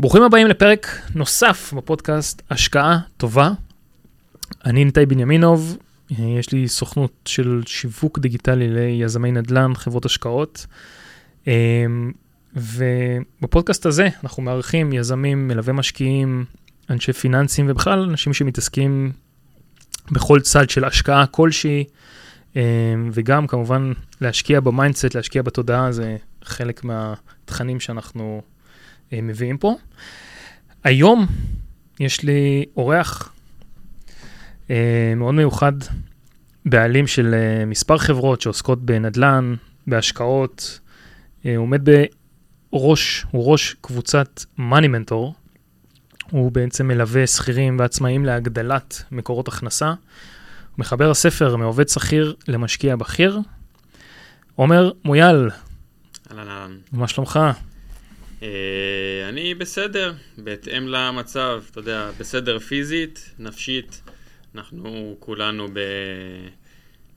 ברוכים הבאים לפרק נוסף בפודקאסט השקעה טובה. אני ניתאי בנימינוב, יש לי סוכנות של שיווק דיגיטלי ליזמי נדל"ן, חברות השקעות. ובפודקאסט הזה אנחנו מארחים יזמים, מלווה משקיעים, אנשי פיננסים ובכלל אנשים שמתעסקים בכל צד של השקעה כלשהי, וגם כמובן להשקיע ב mindset, להשקיע בתודעה, זה חלק מהתכנים שאנחנו מביאים פה. היום יש לי אורח אה, מאוד מיוחד, בעלים של אה, מספר חברות שעוסקות בנדל"ן, בהשקעות, הוא עומד בראש, הוא ראש קבוצת מאני מנטור. הוא בעצם מלווה שכירים ועצמאים להגדלת מקורות הכנסה. מחבר הספר מעובד שכיר למשקיע בכיר. עומר מויאל. אהלן אהלן. מה שלומך? אה, אני בסדר, בהתאם למצב, אתה יודע, בסדר פיזית, נפשית, אנחנו כולנו ב...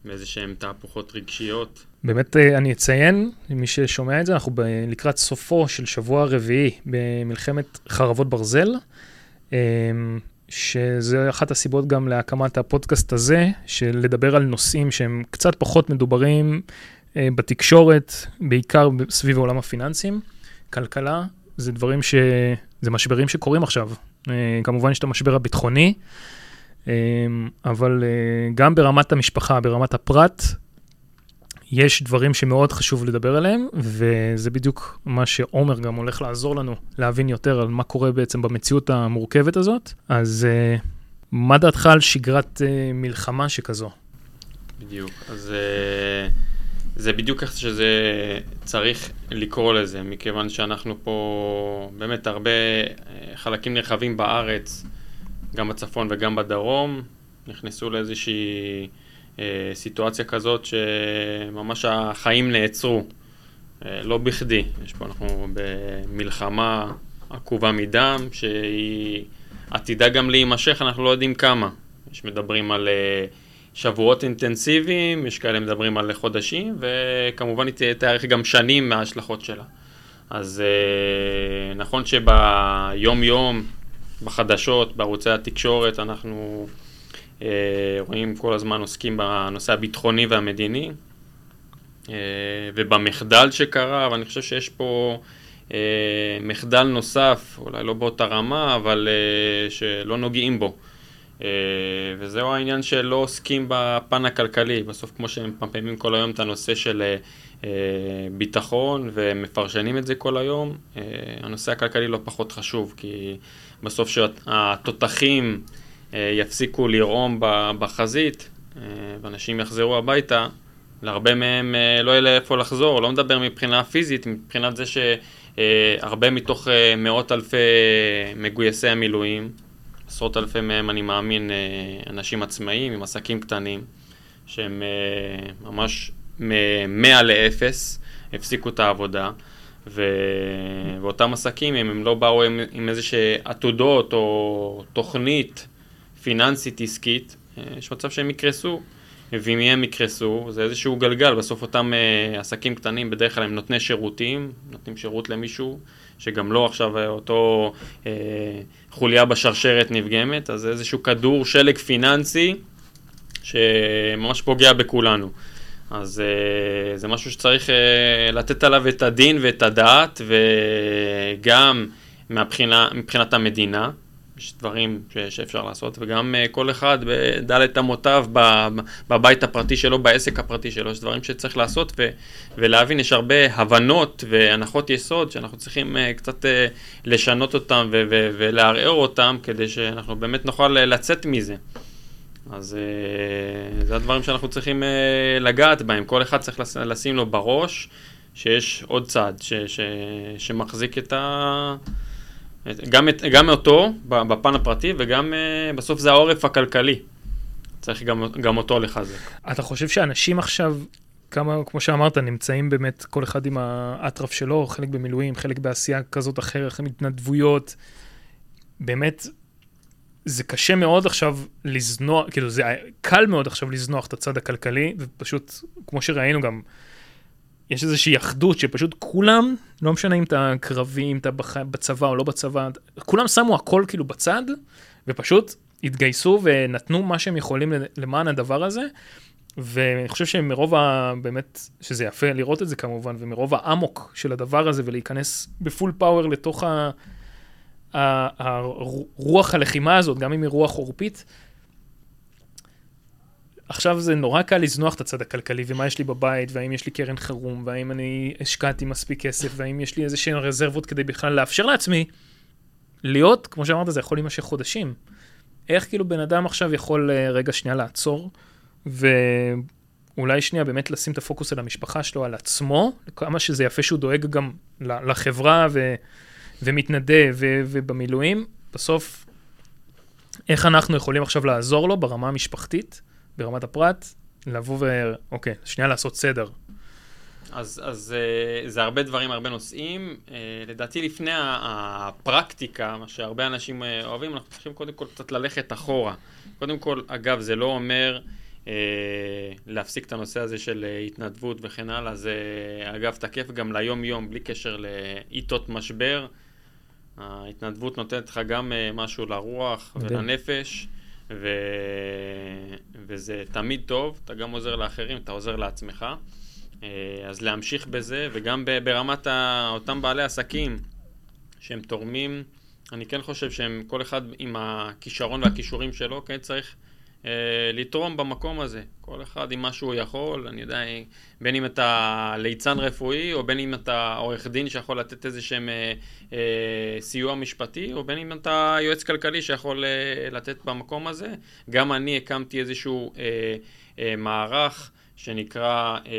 באיזה שהן תהפוכות רגשיות. באמת אה, אני אציין, למי ששומע את זה, אנחנו ב- לקראת סופו של שבוע רביעי במלחמת חרבות ברזל, אה, שזה אחת הסיבות גם להקמת הפודקאסט הזה, של לדבר על נושאים שהם קצת פחות מדוברים בתקשורת, בעיקר סביב העולם הפיננסים. כלכלה זה דברים ש... זה משברים שקורים עכשיו. אה, כמובן יש את המשבר הביטחוני, אה, אבל אה, גם ברמת המשפחה, ברמת הפרט, יש דברים שמאוד חשוב לדבר עליהם, וזה בדיוק מה שעומר גם הולך לעזור לנו להבין יותר על מה קורה בעצם במציאות המורכבת הזאת. אז מה דעתך על שגרת מלחמה שכזו? בדיוק, אז... זה בדיוק איך שזה צריך לקרוא לזה, מכיוון שאנחנו פה באמת הרבה אה, חלקים נרחבים בארץ, גם בצפון וגם בדרום, נכנסו לאיזושהי אה, סיטואציה כזאת שממש החיים נעצרו, אה, לא בכדי. יש פה, אנחנו במלחמה עקובה מדם, שהיא עתידה גם להימשך, אנחנו לא יודעים כמה. יש מדברים על... אה, שבועות אינטנסיביים, יש כאלה מדברים על חודשים, וכמובן היא תארך גם שנים מההשלכות שלה. אז אה, נכון שביום-יום, בחדשות, בערוצי התקשורת, אנחנו אה, רואים כל הזמן עוסקים בנושא הביטחוני והמדיני, אה, ובמחדל שקרה, ואני חושב שיש פה מחדל נוסף, אולי לא באותה רמה, אבל שלא נוגעים בו. אה, וזהו העניין שלא עוסקים בפן הכלכלי, בסוף כמו שהם מפמפמים כל היום את הנושא של אה, אה, ביטחון ומפרשנים את זה כל היום, הנושא הכלכלי לא פחות חשוב, כי בסוף שהתותחים יפסיקו לרעום בחזית ואנשים יחזרו הביתה, להרבה מהם לא יהיה לאיפה לחזור, לא מדבר מבחינה פיזית, מבחינת זה שהרבה מתוך מאות אלפי מגויסי המילואים עשרות אלפי מהם, אני מאמין, אה, אנשים עצמאיים עם עסקים קטנים, שהם אה, ממש מ-100 ל-0, הפסיקו את העבודה. ו... ואותם עסקים, אם הם לא באו עם, עם איזה עתודות או תוכנית פיננסית עסקית, אה, יש מצב שהם יקרסו. ואם הם יקרסו, זה איזשהו גלגל, בסוף אותם uh, עסקים קטנים בדרך כלל הם נותני שירותים, נותנים שירות למישהו, שגם לא עכשיו אה, אותו uh, חוליה בשרשרת נפגמת, אז זה איזשהו כדור שלג פיננסי שממש פוגע בכולנו. אז uh, זה משהו שצריך uh, לתת עליו את הדין ואת הדעת, וגם מבחינה, מבחינת המדינה. יש דברים ש- שאפשר לעשות, וגם uh, כל אחד בדלת אמותיו, בבית הפרטי שלו, בעסק הפרטי שלו, יש דברים שצריך לעשות ו- ולהבין, יש הרבה הבנות והנחות יסוד שאנחנו צריכים uh, קצת uh, לשנות אותם ו- ו- ולערער אותם, כדי שאנחנו באמת נוכל לצאת מזה. אז uh, זה הדברים שאנחנו צריכים uh, לגעת בהם, כל אחד צריך לשים לו בראש שיש עוד צעד ש- ש- שמחזיק את ה... גם, את, גם אותו בפן הפרטי וגם uh, בסוף זה העורף הכלכלי. צריך גם, גם אותו לחזק. אתה חושב שאנשים עכשיו, כמה, כמו שאמרת, נמצאים באמת כל אחד עם האטרף שלו, חלק במילואים, חלק בעשייה כזאת אחרת, חלק התנדבויות. באמת, זה קשה מאוד עכשיו לזנוח, כאילו זה קל מאוד עכשיו לזנוח את הצד הכלכלי, ופשוט, כמו שראינו גם, יש איזושהי אחדות שפשוט כולם, לא משנה אם אתה קרבי, אם אתה. בצבא או לא בצבא, כולם שמו הכל כאילו בצד, ופשוט התגייסו ונתנו מה שהם יכולים למען הדבר הזה. ואני חושב שמרוב ה... באמת, שזה יפה לראות את זה כמובן, ומרוב האמוק של הדבר הזה ולהיכנס בפול פאוור לתוך ה... הרוח הלחימה הזאת, גם אם היא רוח עורפית, עכשיו זה נורא קל לזנוח את הצד הכלכלי, ומה יש לי בבית, והאם יש לי קרן חירום, והאם אני השקעתי מספיק כסף, והאם יש לי איזה שהן רזרבות כדי בכלל לאפשר לעצמי להיות, כמו שאמרת, זה יכול להימשך חודשים. איך כאילו בן אדם עכשיו יכול אה, רגע שנייה לעצור, ואולי שנייה באמת לשים את הפוקוס על המשפחה שלו, על עצמו, כמה שזה יפה שהוא דואג גם לחברה ו... ומתנדב ו... ובמילואים, בסוף, איך אנחנו יכולים עכשיו לעזור לו ברמה המשפחתית? ברמת הפרט, לבוא ו... אוקיי, שנייה לעשות סדר. אז, אז אה, זה הרבה דברים, הרבה נושאים. אה, לדעתי לפני הפרקטיקה, מה שהרבה אנשים אה, אוהבים, אנחנו צריכים קודם כל קצת ללכת אחורה. קודם כל, אגב, זה לא אומר אה, להפסיק את הנושא הזה של התנדבות וכן הלאה, זה אגב תקף גם ליום-יום, בלי קשר לעיתות משבר. ההתנדבות נותנת לך גם משהו לרוח מדהים. ולנפש. ו... וזה תמיד טוב, אתה גם עוזר לאחרים, אתה עוזר לעצמך. אה, אז להמשיך בזה, וגם ברמת אותם בעלי עסקים שהם תורמים, אני כן חושב שהם, כל אחד עם הכישרון והכישורים שלו, כן צריך לתרום במקום הזה. כל אחד עם מה שהוא יכול, אני יודע, בין אם אתה ליצן רפואי, או בין אם אתה עורך דין שיכול לתת איזה שהם אה, אה, סיוע משפטי, או בין אם אתה יועץ כלכלי שיכול אה, לתת במקום הזה. גם אני הקמתי איזשהו אה, אה, מערך שנקרא אה,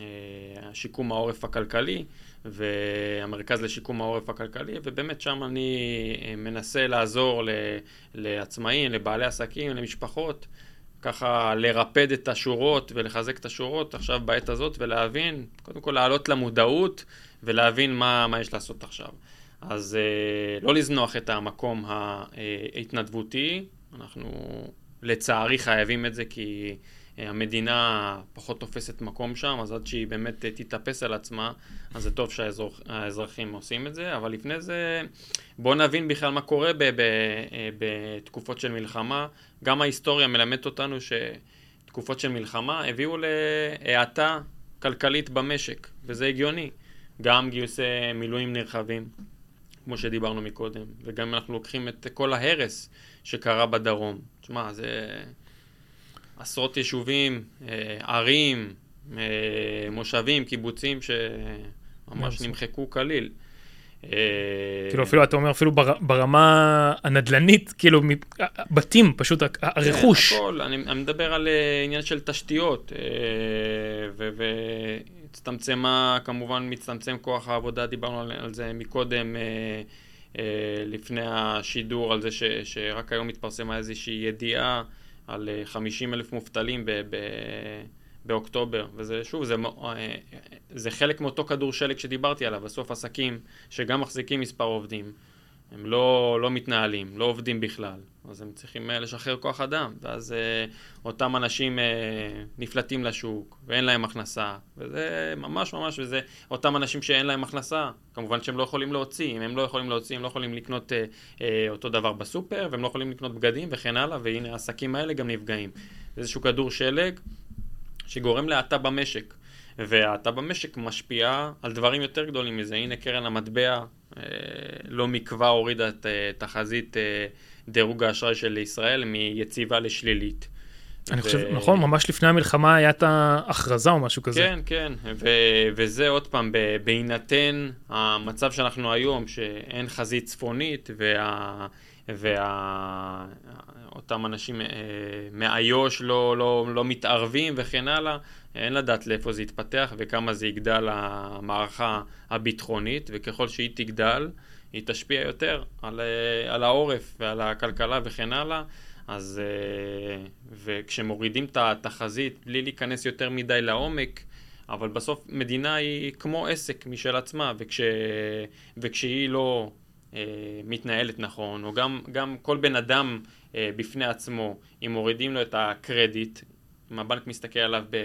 אה, שיקום העורף הכלכלי. והמרכז לשיקום העורף הכלכלי, ובאמת שם אני אה, מנסה לעזור לעצמאים, לבעלי עסקים, למשפחות, ככה לרפד את השורות ולחזק את השורות עכשיו בעת הזאת ולהבין, קודם כל לעלות למודעות ולהבין מה, מה יש לעשות עכשיו. אז אה, לא לזנוח את המקום ההתנדבותי, אנחנו לצערי חייבים את זה כי המדינה פחות תופסת מקום שם, אז עד שהיא באמת תתאפס על עצמה, אז זה טוב שהאזרחים עושים את זה, אבל לפני זה בואו נבין בכלל מה קורה ב- בתקופות של מלחמה. גם ההיסטוריה מלמדת אותנו שתקופות של מלחמה הביאו להאטה כלכלית במשק, וזה הגיוני. גם גיוסי מילואים נרחבים, כמו שדיברנו מקודם, וגם אנחנו לוקחים את כל ההרס שקרה בדרום. תשמע, זה... עשרות יישובים, אה, ערים, אה, מושבים, קיבוצים שממש נמחקו כליל. אה, כאילו אפילו, אתה אומר, אפילו ברמה הנדל"נית, כאילו בתים, פשוט הרכוש. כן, הכל, אני, מדבר על עניין של תשתיות, והצטמצמה, כמובן מצטמצם כוח העבודה, דיברנו על, זה מקודם, לפני השידור, על זה שרק היום התפרסמה איזושהי ידיעה. על 50 אה, אלף מובטלים ב- ב- באוקטובר, וזה שוב, זה, אה, זה חלק מאותו כדור שלג שדיברתי עליו, בסוף עסקים שגם מחזיקים מספר עובדים, הם לא, לא מתנהלים, לא עובדים בכלל, אז הם צריכים אה, לשחרר כוח אדם, ואז אה, אותם אנשים אה, נפלטים לשוק, ואין להם הכנסה, וזה ממש ממש, וזה אותם אנשים שאין להם הכנסה, כמובן שהם לא יכולים להוציא, אם הם לא יכולים להוציא, הם לא יכולים לקנות אותו דבר בסופר, והם לא יכולים לקנות בגדים וכן הלאה, והנה העסקים האלה גם נפגעים. זה איזשהו כדור שלג שגורם להאטה במשק. והאטה במשק משפיעה על דברים יותר גדולים מזה. הנה קרן המטבע אה, לא מכבר הורידה את אה, תחזית אה, דירוג האשראי של ישראל מיציבה לשלילית. אני ו... חושב, נכון, ממש לפני המלחמה היה את ההכרזה או משהו כזה. כן, כן, ו- וזה עוד פעם, בהינתן המצב שאנחנו היום, שאין חזית צפונית, וה... וה... אותם אנשים אה, מאיו"ש לא, לא, לא מתערבים וכן הלאה, אין לדעת לאיפה זה יתפתח וכמה זה יגדל המערכה הביטחונית, וככל שהיא תגדל, היא תשפיע יותר על, אה, על העורף ועל הכלכלה וכן הלאה. אז אה, וכשמורידים את התחזית בלי להיכנס יותר מדי לעומק, אבל בסוף מדינה היא כמו עסק משל עצמה, וכש, וכשהיא לא מתנהלת נכון, או גם, גם כל בן אדם אה, בפני עצמו, אם מורידים לו את הקרדיט, אם הבנק מסתכל עליו ב...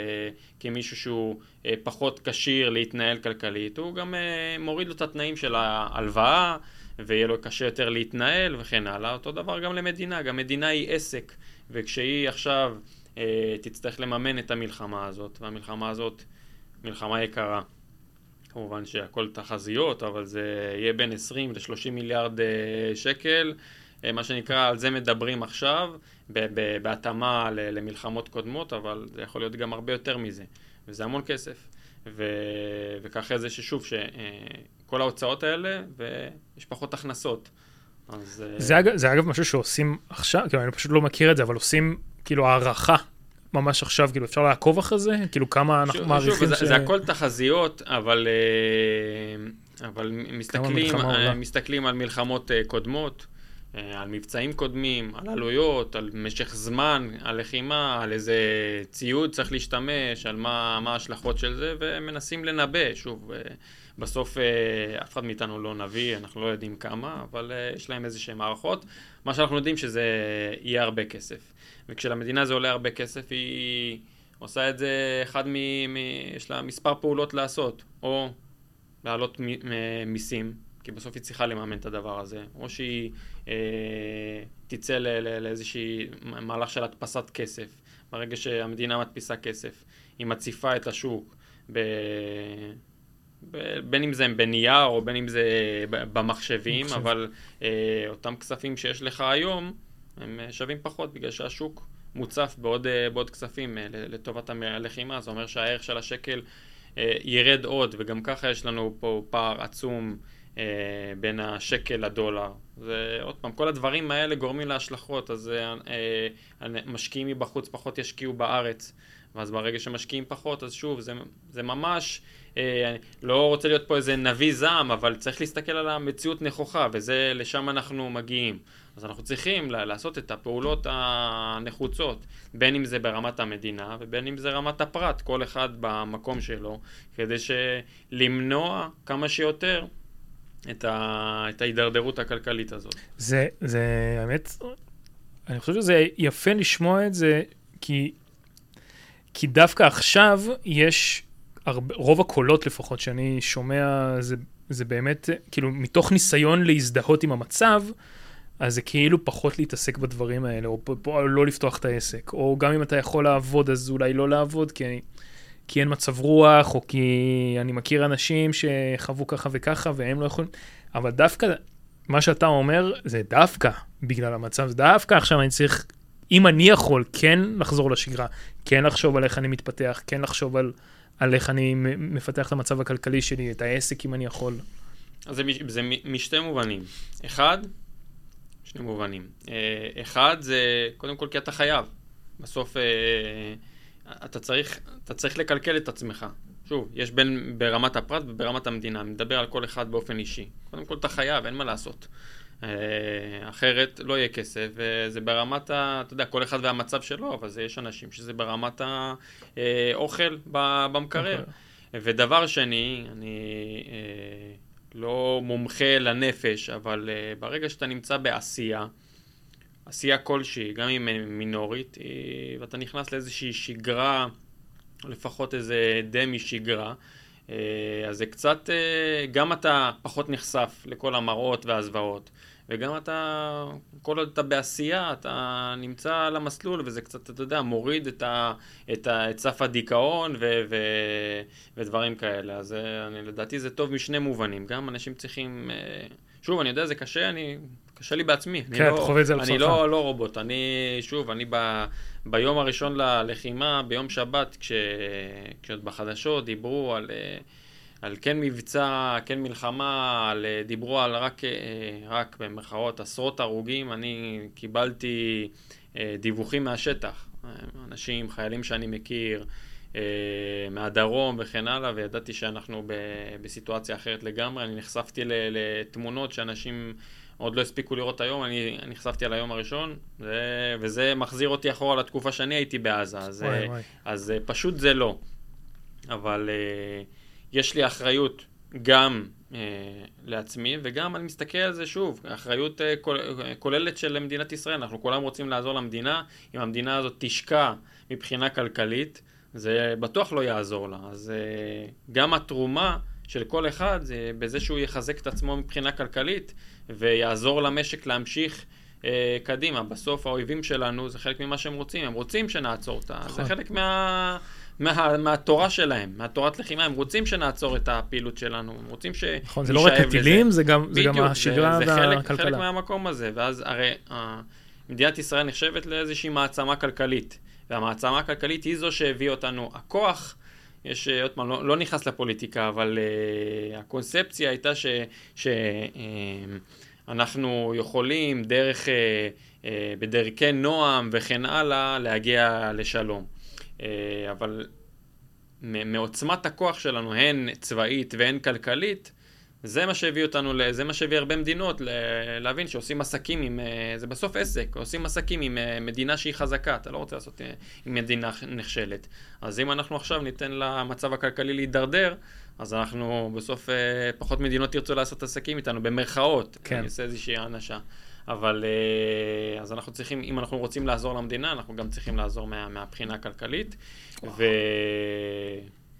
כמישהו שהוא אה, פחות כשיר להתנהל כלכלית, הוא גם אה, מוריד לו את התנאים של ההלוואה, ויהיה לו קשה יותר להתנהל וכן הלאה. אותו דבר גם למדינה, גם מדינה היא עסק, וכשהיא עכשיו אה, תצטרך לממן את המלחמה הזאת, והמלחמה הזאת מלחמה יקרה. כמובן שהכל תחזיות, אבל זה יהיה בין 20 ל-30 מיליארד אה, שקל. אה, מה שנקרא, על זה מדברים עכשיו, בהתאמה למלחמות קודמות, אבל זה יכול להיות גם הרבה יותר מזה, וזה המון כסף. ו- וככה זה ששוב, שכל ההוצאות האלה, ויש פחות הכנסות. אז... אה, זה, אגב, זה אגב משהו שעושים עכשיו, כאילו אני פשוט לא מכיר את זה, אבל עושים כאילו הערכה ממש עכשיו, כאילו אפשר לעקוב אחרי זה? כאילו כמה אנחנו מעריכים ש... שוב, זה, זה הכל תחזיות, אבל, אה, אבל מסתכלים, מסתכלים על מלחמות קודמות. אה, על מבצעים קודמים, על עלויות, על משך זמן, על לחימה, על איזה ציוד צריך להשתמש, על מה, מה ההשלכות של זה, ומנסים לנבא. שוב, אה, בסוף אה, אף אחד מאיתנו לא נביא, אנחנו לא יודעים כמה, אבל יש להם איזה שהן מערכות. מה שאנחנו יודעים שזה יהיה הרבה כסף. וכשלמדינה זה עולה הרבה כסף, היא עושה את זה, אחד מ... מ יש לה מספר פעולות לעשות, או להעלות מיסים, כי בסוף היא צריכה לממן את הדבר הזה, או שהיא אה, תצא לאיזשהי מהלך של הדפסת כסף. ברגע שהמדינה מדפיסה כסף, היא מציפה את השוק, ב... ב... בין אם זה בנייר או בין אם זה במחשבים, מחשב. אבל אה, אותם כספים שיש לך היום, הם אה, שווים פחות בגלל שהשוק מוצף בעוד, אה, בעוד כספים אה, לטובת הלחימה, זה אומר שהערך של השקל ירד עוד, וגם ככה יש לנו פה פער עצום. בין השקל לדולר. זה עוד פעם, כל הדברים האלה גורמים להשלכות, אז משקיעים מבחוץ פחות ישקיעו בארץ, ואז ברגע שמשקיעים פחות, אז שוב, זה, זה ממש, אה, לא רוצה להיות פה איזה נביא זעם, אבל צריך להסתכל על המציאות נכוחה, וזה, לשם אנחנו מגיעים. אז אנחנו צריכים לעשות את הפעולות הנחוצות, בין אם זה ברמת המדינה ובין אם זה רמת הפרט, כל אחד במקום שלו, כדי למנוע כמה שיותר את, ה, את ההידרדרות הכלכלית הזאת. זה, זה, האמת, אני חושב שזה יפה לשמוע את זה, כי, כי דווקא עכשיו יש, הרבה, רוב הקולות לפחות שאני שומע, זה, זה באמת, כאילו, מתוך ניסיון להזדהות עם המצב, אז זה כאילו פחות להתעסק בדברים האלה, או, או לא לפתוח את העסק, או גם אם אתה יכול לעבוד, אז אולי לא לעבוד, כי. כי אין מצב רוח, או כי אני מכיר אנשים שחוו ככה וככה והם לא יכולים, אבל דווקא מה שאתה אומר זה דווקא בגלל המצב, דווקא עכשיו אני צריך, אם אני יכול כן לחזור לשגרה, כן לחשוב על איך אני מתפתח, כן לחשוב על, על איך אני מפתח את המצב הכלכלי שלי, את העסק אם אני יכול. אז זה, זה משתי מובנים. אחד, שני מובנים. אה, אחד זה קודם כל כי אתה חייב. בסוף אה, אתה צריך, אתה צריך לקלקל את עצמך. שוב, יש בין ברמת הפרט וברמת המדינה, אני מדבר על כל אחד באופן אישי. קודם כל אתה חייב, אין מה לעשות. אה, אחרת לא יהיה כסף, וזה ברמת ה... אתה יודע, כל אחד והמצב שלו, אבל זה, יש אנשים שזה ברמת האוכל במקרר. אוקיי. ודבר שני, אני אה, לא מומחה לנפש, אבל אה, ברגע שאתה נמצא בעשייה, עשייה כלשהי, גם אם מינורית, ואתה נכנס לאיזושהי שגרה, לפחות איזה דמי שגרה, אה, אז זה קצת, אה, גם אתה פחות נחשף לכל המראות והזוועות, וגם אתה, כל עוד אתה בעשייה, אתה נמצא על המסלול, וזה קצת, אתה יודע, מוריד את, ה, את, ה, את סף הדיכאון ו, ו, ודברים כאלה. אז אה, אני, לדעתי זה טוב משני מובנים. גם אנשים צריכים, שוב, אני יודע, זה קשה, אני קשה לי בעצמי. כן, אתה לא, חווה את זה על. אני לא, לא רובוט, אני, שוב, אני ב, ביום הראשון ללחימה, ביום שבת, כש, כשעוד בחדשות דיברו על, אה, על כן מבצע, כן מלחמה, על, אה, דיברו על רק, אה, רק במרכאות עשרות הרוגים, אני קיבלתי דיווחים מהשטח. אנשים, חיילים שאני מכיר, מהדרום וכן הלאה, וידעתי שאנחנו ב, בסיטואציה אחרת לגמרי. אני נחשפתי לתמונות שאנשים עוד לא הספיקו לראות היום, אני נחשפתי על היום הראשון, זה, וזה מחזיר אותי אחורה לתקופה שאני הייתי בעזה, אז, וואי, וואי. אז פשוט זה לא. אבל uh, יש לי אחריות גם אה, לעצמי, וגם אני מסתכל על זה שוב, אחריות אה, כול, אה, כוללת של מדינת ישראל, אנחנו כולם רוצים לעזור למדינה, אם המדינה הזאת תשקע מבחינה כלכלית, זה בטוח לא יעזור לה. אז אה, גם התרומה של כל אחד זה בזה שהוא יחזק את עצמו מבחינה כלכלית ויעזור למשק להמשיך אה, קדימה. בסוף האויבים שלנו זה חלק ממה שהם רוצים, הם רוצים שנעצור אותה, זה נכון. חלק מה... מה, מהתורה שלהם, מהתורת לחימה, הם רוצים שנעצור את הפעילות שלנו, הם רוצים ש... נכון, זה לא רק הטילים, זה גם, זה גם השגרה זה, זה חלק, והכלכלה. חלק מהמקום הזה, ואז הרי אה, מדינת ישראל נחשבת לאיזושהי מעצמה כלכלית, והמעצמה הכלכלית היא זו שהביאה אותנו. הכוח, יש, אה, עוד פעם, לא, לא נכנס לפוליטיקה, אבל אה, הקונספציה הייתה ש... ש אה, אנחנו יכולים דרך, אה, אה, בדרכי נועם וכן הלאה, להגיע לשלום. אה, אבל מעוצמת הכוח שלנו, הן צבאית והן כלכלית, זה מה שהביא אותנו, זה מה שהביא הרבה מדינות להבין שעושים עסקים עם, אה, זה בסוף עסק, עושים עסקים עם אה, מדינה שהיא חזקה, אתה לא רוצה לעשות עם מדינה נכשלת. אז אם אנחנו עכשיו ניתן למצב הכלכלי להידרדר, אז אנחנו בסוף, אה, פחות מדינות ירצו לעשות עסקים איתנו, במרכאות. כן. אני עושה איזושהי האנשה. אבל אה, אז אנחנו צריכים, אם אנחנו רוצים לעזור למדינה, אנחנו גם צריכים לעזור מה, מהבחינה הכלכלית.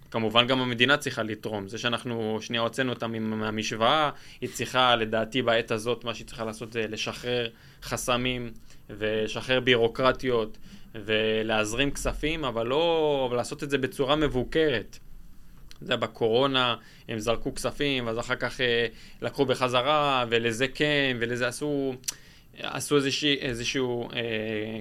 וכמובן גם המדינה צריכה לתרום. זה שאנחנו שנייה הוצאנו אותם מהמשוואה, היא צריכה, לדעתי בעת הזאת, מה שהיא צריכה לעשות זה לשחרר חסמים ולשחרר בירוקרטיות ולהזרים כספים, אבל לא, אבל לעשות את זה בצורה מבוקרת. זה בקורונה, הם זרקו כספים, ואז אחר כך אה, לקחו בחזרה, ולזה כן, ולזה עשו, עשו איזושהי, איזשהו אה,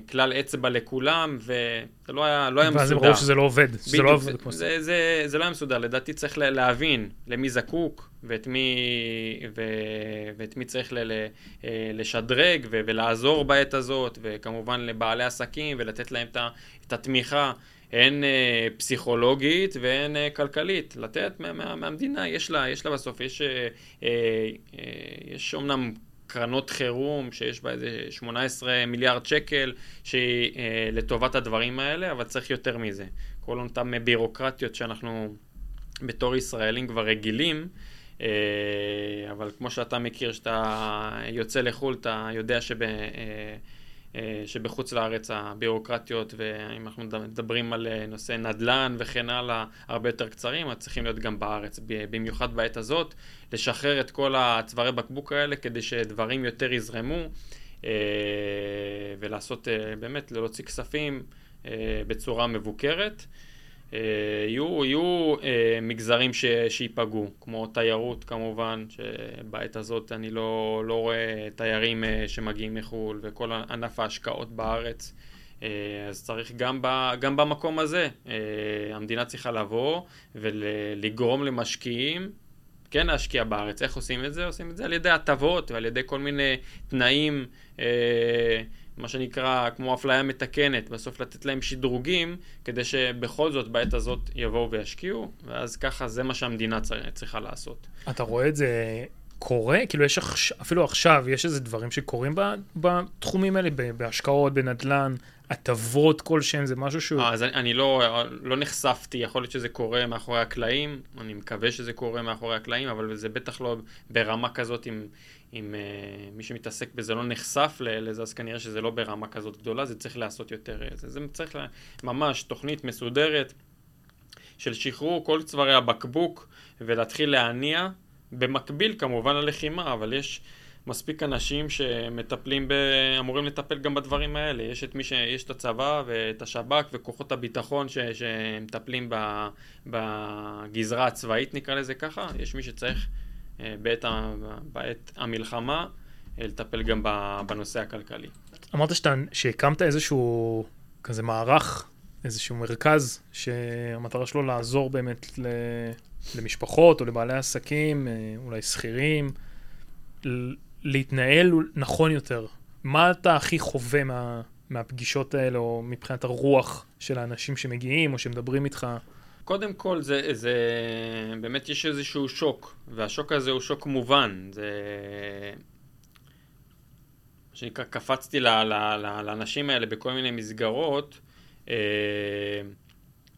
כלל אצבע לכולם, וזה לא היה, לא היה מסודר. ואז הם ראו שזה לא עובד, שזה לא עובד זה, כמו זה, זה, זה לא היה מסודר, לדעתי צריך להבין למי זקוק ואת מי, ו, ואת מי צריך ל, ל, אה, לשדרג ו, ולעזור בעת הזאת, וכמובן לבעלי עסקים ולתת להם את התמיכה. הן אה, פסיכולוגית והן אה, כלכלית, לתת מה, מה, מהמדינה, יש לה, יש לה בסוף, יש, אה, אה, אה, יש אומנם קרנות חירום שיש בה איזה 18 מיליארד שקל שהיא אה, לטובת הדברים האלה, אבל צריך יותר מזה. כל אותן בירוקרטיות שאנחנו בתור ישראלים כבר רגילים, אה, אבל כמו שאתה מכיר, שאתה יוצא לחו"ל, אתה יודע שב... אה, שבחוץ לארץ הבירוקרטיות, ואם אנחנו מדברים על אה, נושא נדל"ן וכן הלאה, הרבה יותר קצרים, אז צריכים להיות גם בארץ, במיוחד בעת הזאת, לשחרר את כל הצווארי בקבוק האלה כדי שדברים יותר יזרמו, אה, ולעשות אה, באמת, להוציא כספים אה, בצורה מבוקרת. אה, יהיו, יהיו אה, מגזרים ש, שיפגעו, כמו תיירות כמובן, שבעת הזאת אני לא, לא רואה תיירים אה, שמגיעים מחו"ל וכל ענף ההשקעות בארץ. אה, אז צריך גם, ב, גם במקום הזה, אה, המדינה צריכה לבוא ולגרום למשקיעים כן להשקיע בארץ. איך עושים את זה? עושים את זה על ידי הטבות ועל ידי כל מיני תנאים, אה, מה שנקרא כמו אפליה מתקנת, בסוף לתת להם שדרוגים, כדי שבכל זאת בעת הזאת יבואו וישקיעו, ואז ככה זה מה שהמדינה צר- צריכה לעשות. אתה רואה את זה קורה? כאילו יש אפילו עכשיו, יש איזה דברים שקורים בתחומים האלה, בהשקעות, בנדל"ן, הטבות כלשהן, זה משהו שהוא... אה, אז אני, אני לא, לא נחשפתי, יכול להיות שזה קורה מאחורי הקלעים, אני מקווה שזה קורה מאחורי הקלעים, אבל זה בטח לא ברמה כזאת, אם, אם uh, מי שמתעסק בזה לא נחשף לזה, אז כנראה שזה לא ברמה כזאת גדולה, זה צריך לעשות יותר, אה, זה, זה צריך לה, ממש תוכנית מסודרת של שחרור כל צווארי הבקבוק ולהתחיל להניע, במקביל כמובן ללחימה, אבל יש... מספיק אנשים שמטפלים, ב... אמורים לטפל גם בדברים האלה. יש את מי ש... יש את הצבא ואת השב"כ וכוחות הביטחון ש... שמטפלים ב... בגזרה הצבאית, נקרא לזה ככה. יש מי שצריך בעת, ה... בעת המלחמה אה, לטפל גם. בנושא הכלכלי. אמרת שאתה, שהקמת איזשהו כזה מערך, איזשהו מרכז, שהמטרה שלו לעזור באמת ל... למשפחות או לבעלי עסקים, אה, אולי שכירים, להתנהל נכון יותר. מה אתה הכי חווה מה, מהפגישות האלה, או מבחינת הרוח של האנשים שמגיעים או שמדברים איתך? קודם כל, זה, זה באמת יש איזשהו שוק, והשוק הזה הוא שוק מובן. זה... מה שנקרא, קפצתי ל, ל, ל, לאנשים האלה בכל מיני מסגרות, אה,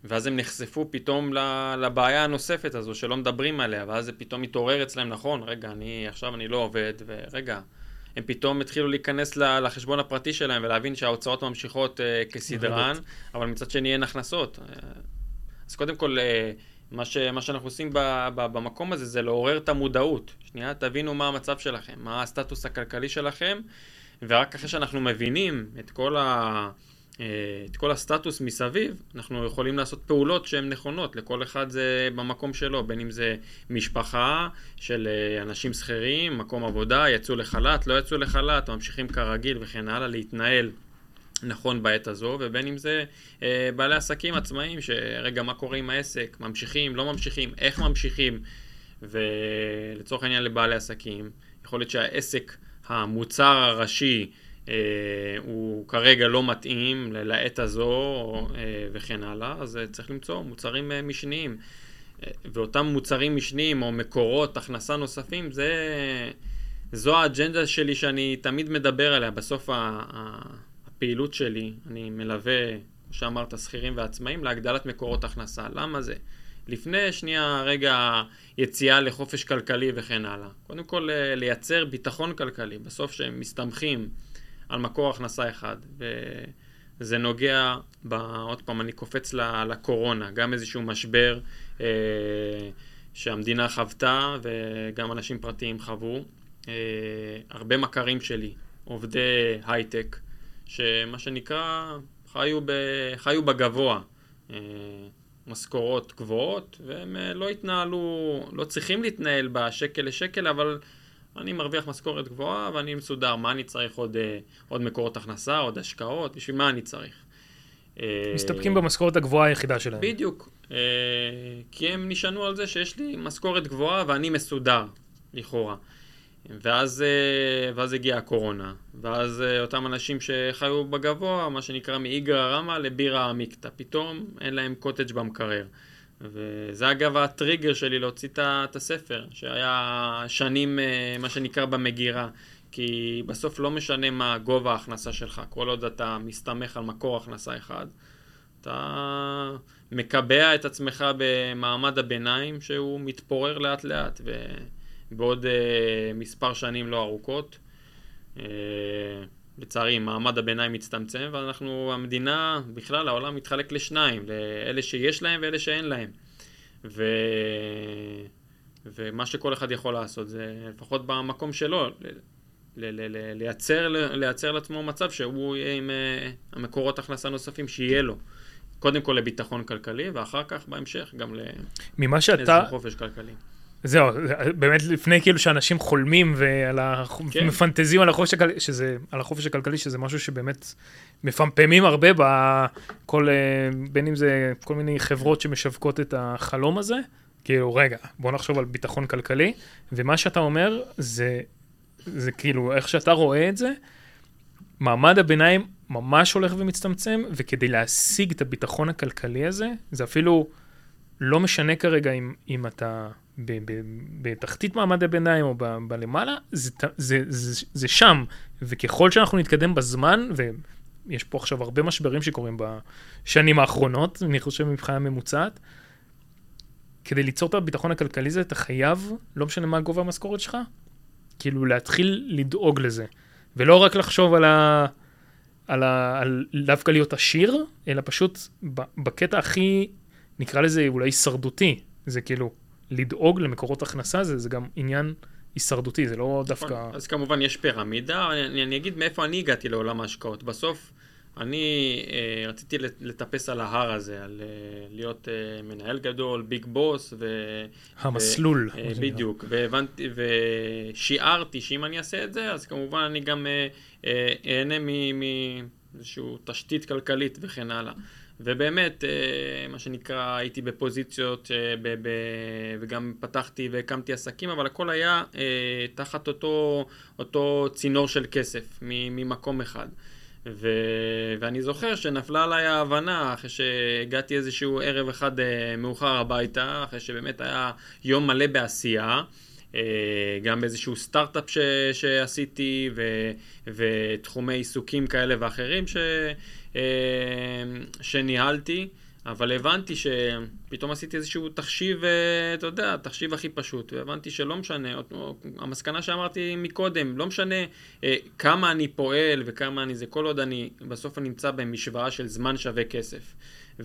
ואז הם נחשפו פתאום לבעיה הנוספת הזו שלא מדברים עליה, ואז זה פתאום מתעורר אצלם, נכון, רגע, אני עכשיו אני לא עובד, ורגע, הם פתאום התחילו להיכנס לחשבון הפרטי שלהם ולהבין שההוצאות ממשיכות uh, כסדרן, אבל מצד שני אין הכנסות. אז קודם כל, uh, מה, ש, מה שאנחנו עושים ב, ב, במקום הזה זה לעורר את המודעות. שנייה, תבינו מה המצב שלכם, מה הסטטוס הכלכלי שלכם, ורק אחרי שאנחנו מבינים את כל ה... אה, את כל הסטטוס מסביב, אנחנו יכולים לעשות פעולות שהן נכונות, לכל אחד זה במקום שלו, בין אם זה משפחה של אה, אנשים שכירים, מקום עבודה, יצאו לחל"ת, לא יצאו לחל"ת, ממשיכים כרגיל וכן הלאה, להתנהל נכון בעת הזו, ובין אם זה אה, בעלי עסקים עצמאיים, שרגע, מה קורה עם העסק, ממשיכים, לא ממשיכים, איך ממשיכים, ולצורך העניין לבעלי עסקים, יכול להיות שהעסק, המוצר הראשי, אה, הוא כרגע לא מתאים לעת הזו אה, וכן הלאה, אז אה, צריך למצוא מוצרים משניים. ואותם מוצרים משניים או מקורות הכנסה נוספים, זה, זו האג'נדה שלי שאני תמיד מדבר עליה. בסוף הפעילות שלי, אני מלווה, כמו שאמרת, שכירים ועצמאים להגדלת מקורות הכנסה. למה זה? לפני שנייה רגע יציאה לחופש כלכלי וכן הלאה. קודם כל לייצר ביטחון כלכלי. בסוף שהם מסתמכים על מקור הכנסה אחד. וזה נוגע, ב, עוד פעם, אני קופץ לקורונה, גם איזשהו משבר אה, שהמדינה חוותה וגם אנשים פרטיים חוו. אה, הרבה מכרים שלי, עובדי הייטק, שמה שנקרא, חיו, ב, חיו בגבוה. אה, משכורות גבוהות, והם אה, לא התנהלו, לא צריכים להתנהל בשקל לשקל, אבל אני מרוויח משכורת גבוהה ואני מסודר, מה אני צריך עוד, אה, עוד מקורות הכנסה, עוד השקעות, בשביל מה אני צריך? מסתפקים במשכורת הגבוהה היחידה שלהם. בדיוק, כי הם נשענו על זה שיש לי משכורת גבוהה ואני מסודר, לכאורה. ואז, ואז הגיעה הקורונה, ואז אותם אנשים שחיו בגבוה, מה שנקרא מאיגרא רמא לבירא עמיקתא, פתאום אין להם קוטג' במקרר. וזה אגב הטריגר שלי להוציא את הספר, שהיה שנים, אה, מה שנקרא, במגירה. כי בסוף לא משנה מה גובה ההכנסה שלך, כל עוד אתה מסתמך על מקור הכנסה אחד, אתה מקבע את עצמך במעמד הביניים שהוא מתפורר לאט לאט, ובעוד uh, מספר שנים לא ארוכות, uh, לצערי מעמד הביניים מצטמצם, ואנחנו, המדינה, בכלל העולם מתחלק לשניים, לאלה שיש להם ואלה שאין להם. ו... ומה שכל אחד יכול לעשות זה לפחות במקום שלו, ל... ל... ל... לייצר, לייצר לעצמו מצב שהוא יהיה עם uh, המקורות הכנסה נוספים שיהיה לו. קודם כל לביטחון כלכלי, ואחר כך בהמשך גם ממה שאתה... חופש כלכלי. זהו, באמת לפני כאילו שאנשים חולמים ומפנטזים כן. על החופש שזה, על החופש הכלכלי, שזה משהו שבאמת מפמפמים הרבה בכל, אה, בין אם זה כל מיני חברות שמשווקות את החלום הזה, כאילו, רגע, בוא נחשוב על ביטחון כלכלי, ומה שאתה אומר זה, זה כאילו, איך שאתה רואה את זה, מעמד הביניים ממש הולך ומצטמצם, וכדי להשיג את הביטחון הכלכלי הזה, זה אפילו לא משנה כרגע אם, אם אתה בתחתית מעמד הביניים או בלמעלה, זה, זה, זה, זה שם. וככל שאנחנו נתקדם בזמן, ויש פה עכשיו הרבה משברים שקורים בשנים האחרונות, אני חושב מבחינה ממוצעת, כדי ליצור את הביטחון הכלכלי הזה, אתה חייב, לא משנה מה גובה המשכורת שלך, כאילו להתחיל לדאוג לזה. ולא רק לחשוב על ה... על, ה, על דווקא להיות עשיר, אלא פשוט בקטע הכי, נקרא לזה אולי הישרדותי. זה כאילו, לדאוג למקורות הכנסה, זה, זה גם עניין הישרדותי, זה לא נכון. דווקא... אז כמובן יש פירמידה, אני, אני אגיד מאיפה אני הגעתי לעולם ההשקעות. בסוף, אני אה, רציתי לטפס על ההר הזה, על אה, להיות אה, מנהל גדול, ביג בוס, ו... המסלול. ו, אה, בדיוק, והבנתי, ושיערתי שאם אני אעשה את זה, אז כמובן אני גם אה, אה, אהנה מאיזושהי תשתית כלכלית וכן הלאה. ובאמת, אה, מה שנקרא, הייתי בפוזיציות אה, ב- ב- וגם פתחתי והקמתי עסקים, אבל הכל היה אה, תחת אותו, אותו צינור של כסף ממקום אחד. ו... ואני זוכר שנפלה עליי ההבנה אחרי שהגעתי איזשהו ערב אחד מאוחר הביתה, אחרי שבאמת היה יום מלא בעשייה. גם באיזשהו סטארט-אפ ש... שעשיתי ו... ותחומי עיסוקים כאלה ואחרים ש... אה, שניהלתי, אבל הבנתי שפתאום עשיתי איזשהו תחשיב, אה, אתה יודע, תחשיב הכי פשוט, והבנתי שלא משנה, המסקנה שאמרתי מקודם, לא משנה אה, כמה אני פועל וכמה אני זה, כל עוד אני, בסוף אני נמצא במשוואה של זמן שווה כסף.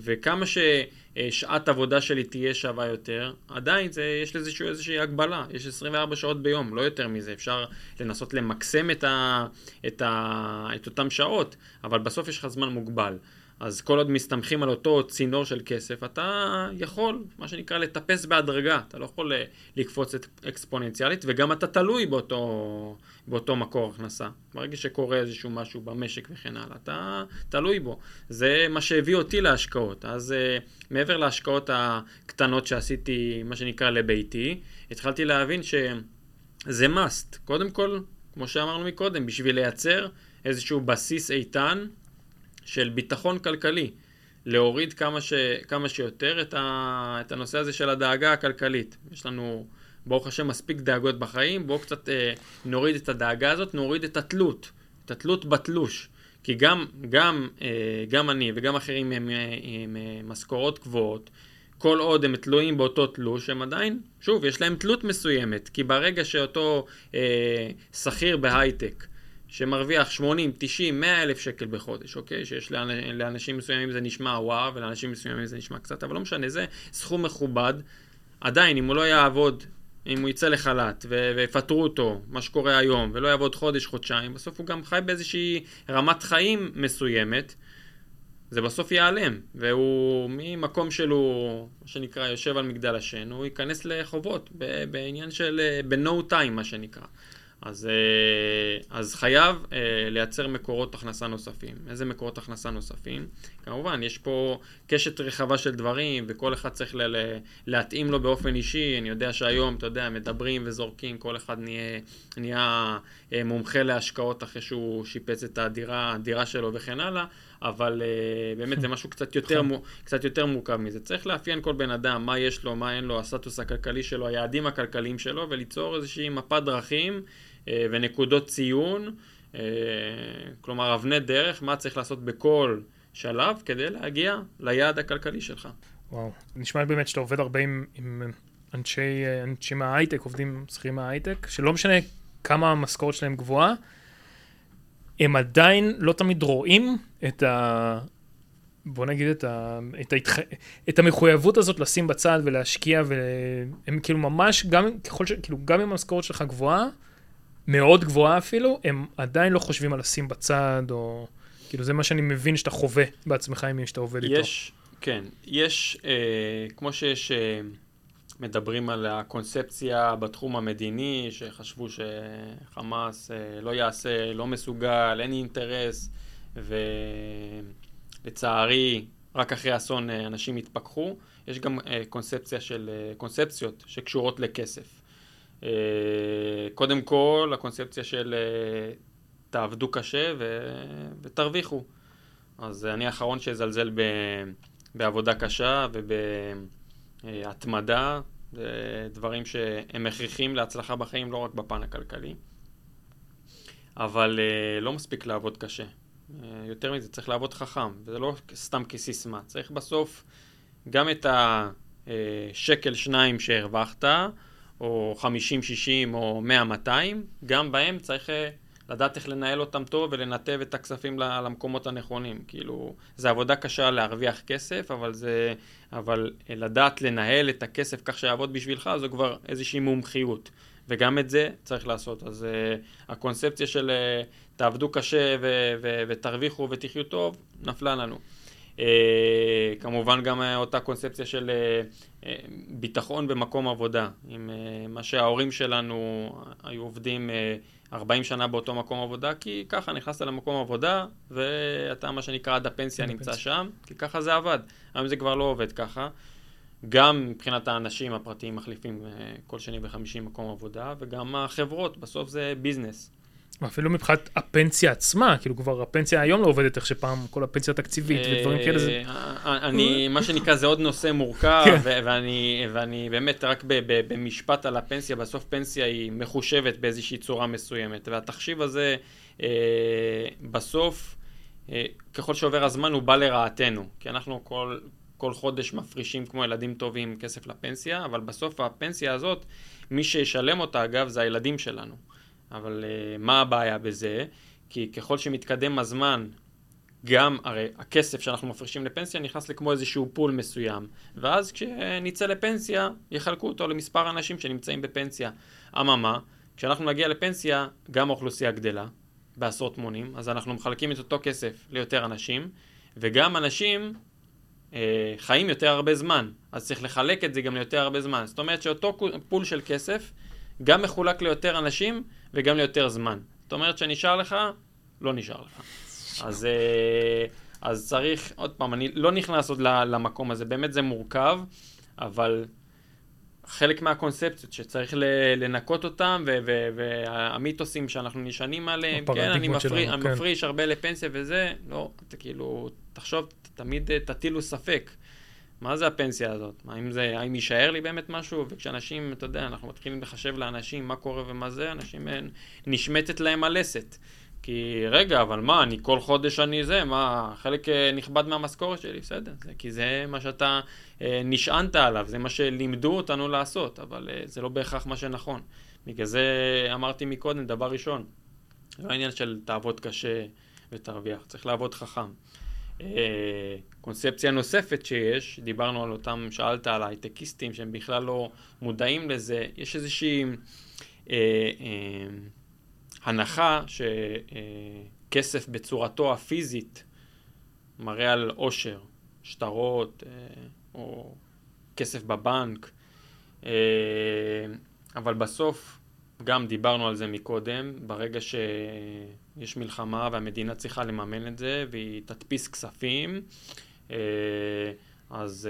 וכמה ששעת עבודה שלי תהיה שווה יותר, עדיין זה, יש לזה איזושהי הגבלה, יש 24 שעות ביום, לא יותר מזה, אפשר לנסות למקסם את, ה, את, ה, את אותן שעות, אבל בסוף יש לך זמן מוגבל. אז כל עוד מסתמכים על אותו צינור של כסף, אתה יכול, מה שנקרא, לטפס בהדרגה. אתה לא יכול אה, לקפוץ אקספוננציאלית, וגם אתה תלוי באותו, באותו מקור הכנסה. ברגע שקורה איזשהו משהו במשק וכן הלאה, אתה תלוי בו. זה מה שהביא אותי להשקעות. אז uh, מעבר להשקעות הקטנות שעשיתי, מה שנקרא, לביתי, התחלתי להבין שזה must. קודם כל, כמו שאמרנו מקודם, בשביל לייצר איזשהו בסיס איתן, של ביטחון כלכלי, להוריד כמה, ש, כמה שיותר את, ה, את הנושא הזה של הדאגה הכלכלית. יש לנו, ברוך השם, מספיק דאגות בחיים, בואו קצת אה, נוריד את הדאגה הזאת, נוריד את התלות, את התלות בתלוש. כי גם, גם, אה, גם אני וגם אחרים עם, עם, עם משכורות גבוהות, כל עוד הם תלויים באותו תלוש, הם עדיין, שוב, יש להם תלות מסוימת. כי ברגע שאותו אה, שכיר בהייטק, שמרוויח 80, 90, 100 אלף שקל בחודש, אוקיי? שיש לאנשים מסוימים זה נשמע וואו, ולאנשים מסוימים זה נשמע קצת, אבל לא משנה, זה סכום מכובד. עדיין, אם הוא לא יעבוד, אם הוא יצא לחל"ת ויפטרו אותו, מה שקורה היום, ולא יעבוד חודש, חודשיים, בסוף הוא גם חי באיזושהי רמת חיים מסוימת. זה בסוף ייעלם, והוא ממקום שלו, מה שנקרא, יושב על מגדל השן, הוא ייכנס לחובות בעניין של, ב-no time, מה שנקרא. אז, אה, אז חייב אה, לייצר מקורות הכנסה נוספים. איזה מקורות הכנסה נוספים? כמובן, יש פה קשת רחבה של דברים, וכל אחד צריך ל- להתאים לו באופן אישי. אני יודע שהיום, אתה יודע, מדברים וזורקים, כל אחד נהיה, נהיה אה, מומחה להשקעות אחרי שהוא שיפץ את הדירה, הדירה שלו וכן הלאה, אבל באמת זה משהו קצת יותר, נכון. קצת יותר מורכב מזה. צריך לאפיין כל בן אדם, מה יש לו, מה אין לו, הסטטוס הכלכלי שלו, היעדים הכלכליים שלו, וליצור איזושהי מפת דרכים. אה, ונקודות ציון, אה, כלומר אבני דרך, מה צריך לעשות בכל שלב כדי להגיע ליעד הכלכלי שלך. וואו, נשמע באמת שאתה עובד הרבה עם, עם אנשי, אנשים מההייטק, עובדים שכירים מההייטק, שלא משנה כמה המשכורת שלהם גבוהה, הם עדיין לא תמיד רואים את ה... בוא נגיד את, ה, את, ההתח... את המחויבות הזאת לשים בצד ולהשקיע, והם כאילו ממש, גם ככל ש... כאילו, גם אם המשכורת שלך גבוהה, מאוד גבוהה אפילו, הם עדיין לא חושבים על לשים בצד, או... כאילו, זה מה שאני מבין שאתה חווה בעצמך עם מי שאתה עובד יש, איתו. יש, כן. יש, אה, כמו שיש, אה, מדברים על הקונספציה בתחום המדיני, שחשבו שחמאס אה, לא יעשה, לא מסוגל, אין אינטרס, ולצערי, רק אחרי אסון אה, אנשים התפכחו. יש גם אה, קונספציה של, אה, קונספציות שקשורות לכסף. אה, קודם כל, הקונספציה של אה, תעבדו קשה ו... ותרוויחו. אז אני האחרון שיזלזל ב... בעבודה קשה ובהתמדה, זה דברים שהם הכרחיים להצלחה בחיים, לא רק בפן הכלכלי. אבל לא מספיק לעבוד קשה. יותר מזה, צריך לעבוד חכם, וזה לא סתם כסיסמה. צריך בסוף גם את השקל שניים שהרווחת, או 50-60 או 100-200, גם בהם צריך אה, לדעת איך לנהל אותם טוב ולנתב את הכספים למקומות הנכונים. כאילו, זה עבודה קשה להרוויח כסף, אבל זה... אבל אה, לדעת לנהל את הכסף כך שיעבוד בשבילך, זו כבר איזושהי מומחיות. וגם את זה צריך לעשות. אז uh, הקונספציה של uh, תעבדו קשה ו- ו- ותרוויחו ותחיו טוב, נפלה לנו. Uh, כמובן גם uh, אותה קונספציה של uh, ביטחון במקום עבודה. עם מה שההורים שלנו היו עובדים uh, 40 שנה באותו מקום עבודה, כי ככה נכנסת למקום עבודה, ואתה מה שנקרא עד הפנסיה נמצא הפנסיה. שם, כי ככה זה עבד. היום זה כבר לא עובד ככה. גם מבחינת האנשים הפרטיים מחליפים כל שני וחמישי מקום עבודה, וגם החברות, בסוף זה ביזנס. אפילו מבחינת הפנסיה עצמה, כאילו כבר הפנסיה היום לא עובדת איך שפעם, כל הפנסיה התקציבית ודברים כאלה זה... אה, אה, אני, מה שנקרא, זה עוד נושא מורכב, כן. ואני באמת רק במשפט על הפנסיה, בסוף פנסיה היא מחושבת באיזושהי צורה מסוימת, והתחשיב הזה אה, בסוף, ככל שעובר הזמן הוא בא לרעתנו, כי אנחנו כל... כל חודש מפרישים כמו ילדים טובים כסף לפנסיה, אבל בסוף הפנסיה הזאת, מי שישלם אותה אגב זה הילדים שלנו. אבל uh, מה הבעיה בזה? כי ככל שמתקדם הזמן, גם הרי הכסף שאנחנו מפרישים לפנסיה נכנס לכמו איזשהו פול מסוים, ואז כשנצא לפנסיה, יחלקו אותו למספר אנשים שנמצאים בפנסיה. אממה, כשאנחנו נגיע לפנסיה, גם האוכלוסייה גדלה בעשרות מונים, אז אנחנו מחלקים את אותו כסף ליותר אנשים, וגם אנשים אה, חיים יותר הרבה זמן, אז צריך לחלק את זה גם ליותר הרבה זמן. זאת אומרת שאותו פול של כסף גם מחולק ליותר אנשים וגם ליותר זמן. זאת אומרת שנשאר לך, לא נשאר לך. אז, אה, אז צריך, עוד פעם, אני לא נכנס עוד למקום הזה, באמת זה מורכב, אבל חלק מהקונספציות שצריך לנקות אותם, והמיתוסים שאנחנו נשענים עליהם, כן, אני מפרי, שלנו, כן. מפריש הרבה לפנסיה וזה, לא, אתה כאילו, תחשוב, תמיד אה, תטילו ספק. מה זה הפנסיה הזאת? האם, זה, האם יישאר לי באמת משהו? וכשאנשים, אתה יודע, אנחנו מתחילים לחשב לאנשים מה קורה ומה זה, אנשים אה, נשמטת להם הלסת. כי רגע, אבל מה, אני כל חודש אני זה, מה, חלק אה, נכבד מהמשכורת שלי, בסדר, זה, כי זה מה שאתה אה, נשענת עליו, זה מה שלימדו אותנו לעשות, אבל אה, זה לא בהכרח מה שנכון. בגלל זה אמרתי מקודם, דבר ראשון, לא העניין של תעבוד קשה ותרוויח, צריך לעבוד חכם. אה, קונספציה נוספת שיש, דיברנו על אותם, שאלת על הייטקיסטים שהם בכלל לא מודעים לזה, יש איזושהי אה, אה, הנחה שכסף בצורתו הפיזית מראה על עושר, שטרות אה, או כסף בבנק, אה, אבל בסוף, גם דיברנו על זה מקודם, ברגע שיש מלחמה והמדינה צריכה לממן את זה והיא תדפיס כספים, אה, אז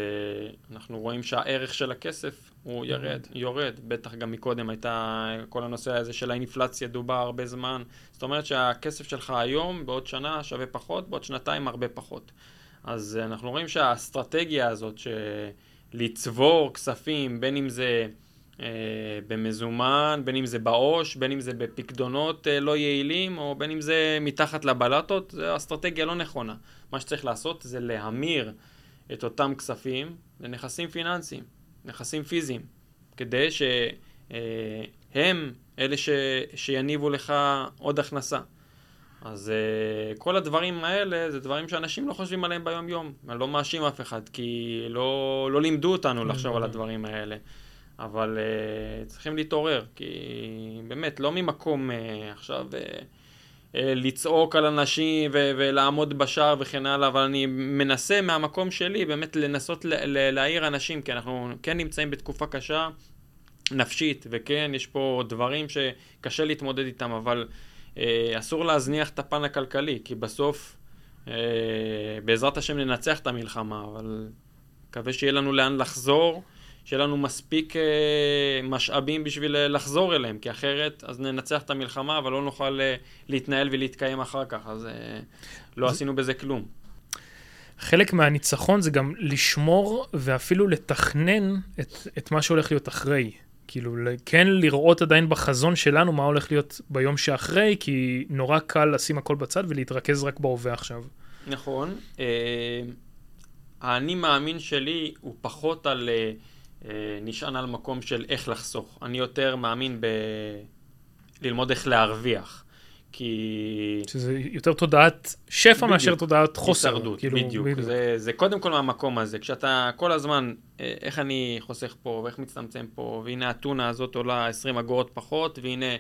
אנחנו רואים שהערך של הכסף הוא ירד, יורד. בטח גם מקודם הייתה, כל הנושא הזה של האינפלציה דובר הרבה זמן. זאת אומרת שהכסף שלך היום, בעוד שנה שווה פחות, בעוד שנתיים הרבה פחות. אז אנחנו רואים שהאסטרטגיה הזאת של לצבור כספים, בין אם זה אה, במזומן, בין אם זה בעו"ש, בין אם זה בפקדונות אה, לא יעילים, או בין אם זה מתחת לבלטות, זו אסטרטגיה לא נכונה. מה שצריך לעשות זה להמיר את אותם כספים לנכסים פיננסיים. נכסים פיזיים, כדי שהם אלה ש, שיניבו לך עוד הכנסה. אז uh, כל הדברים האלה זה דברים שאנשים לא חושבים עליהם ביום יום. אני לא מאשים אף אחד, כי לא, לא לימדו אותנו לחשוב על הדברים האלה. אבל uh, צריכים להתעורר, כי באמת, לא ממקום uh, עכשיו... Uh, אה, לצעוק על אנשים ו- ולעמוד בשער וכן הלאה, אבל אני מנסה מהמקום שלי באמת לנסות ל- להעיר אנשים, כי אנחנו כן נמצאים בתקופה קשה נפשית, וכן, יש פה דברים שקשה להתמודד איתם, אבל אה, אסור להזניח את הפן הכלכלי, כי בסוף, אה, בעזרת השם ננצח את המלחמה, אבל מקווה שיהיה לנו לאן לחזור. שיהיה לנו מספיק uh, משאבים בשביל uh, לחזור אליהם, כי אחרת אז ננצח את המלחמה, אבל לא נוכל uh, להתנהל ולהתקיים אחר כך, אז uh, לא זה... עשינו בזה כלום. חלק מהניצחון זה גם לשמור ואפילו לתכנן את, את מה שהולך להיות אחרי. כאילו, כן לראות עדיין בחזון שלנו מה הולך להיות ביום שאחרי, כי נורא קל לשים הכל בצד ולהתרכז רק בהווה עכשיו. נכון. אה, האני מאמין שלי הוא פחות על... אה, אה, נשען על מקום של איך לחסוך. אני יותר מאמין ב... ללמוד איך להרוויח. כי... שזה יותר תודעת שפע בדיוק, מאשר תודעת חוסר. הישרדות, כאילו, בדיוק. בדיוק. זה, זה קודם כל מהמקום הזה. כשאתה כל הזמן, אה, איך אני חוסך פה, ואיך מצטמצם פה, והנה הטונה הזאת עולה 20 אגורות פחות, והנה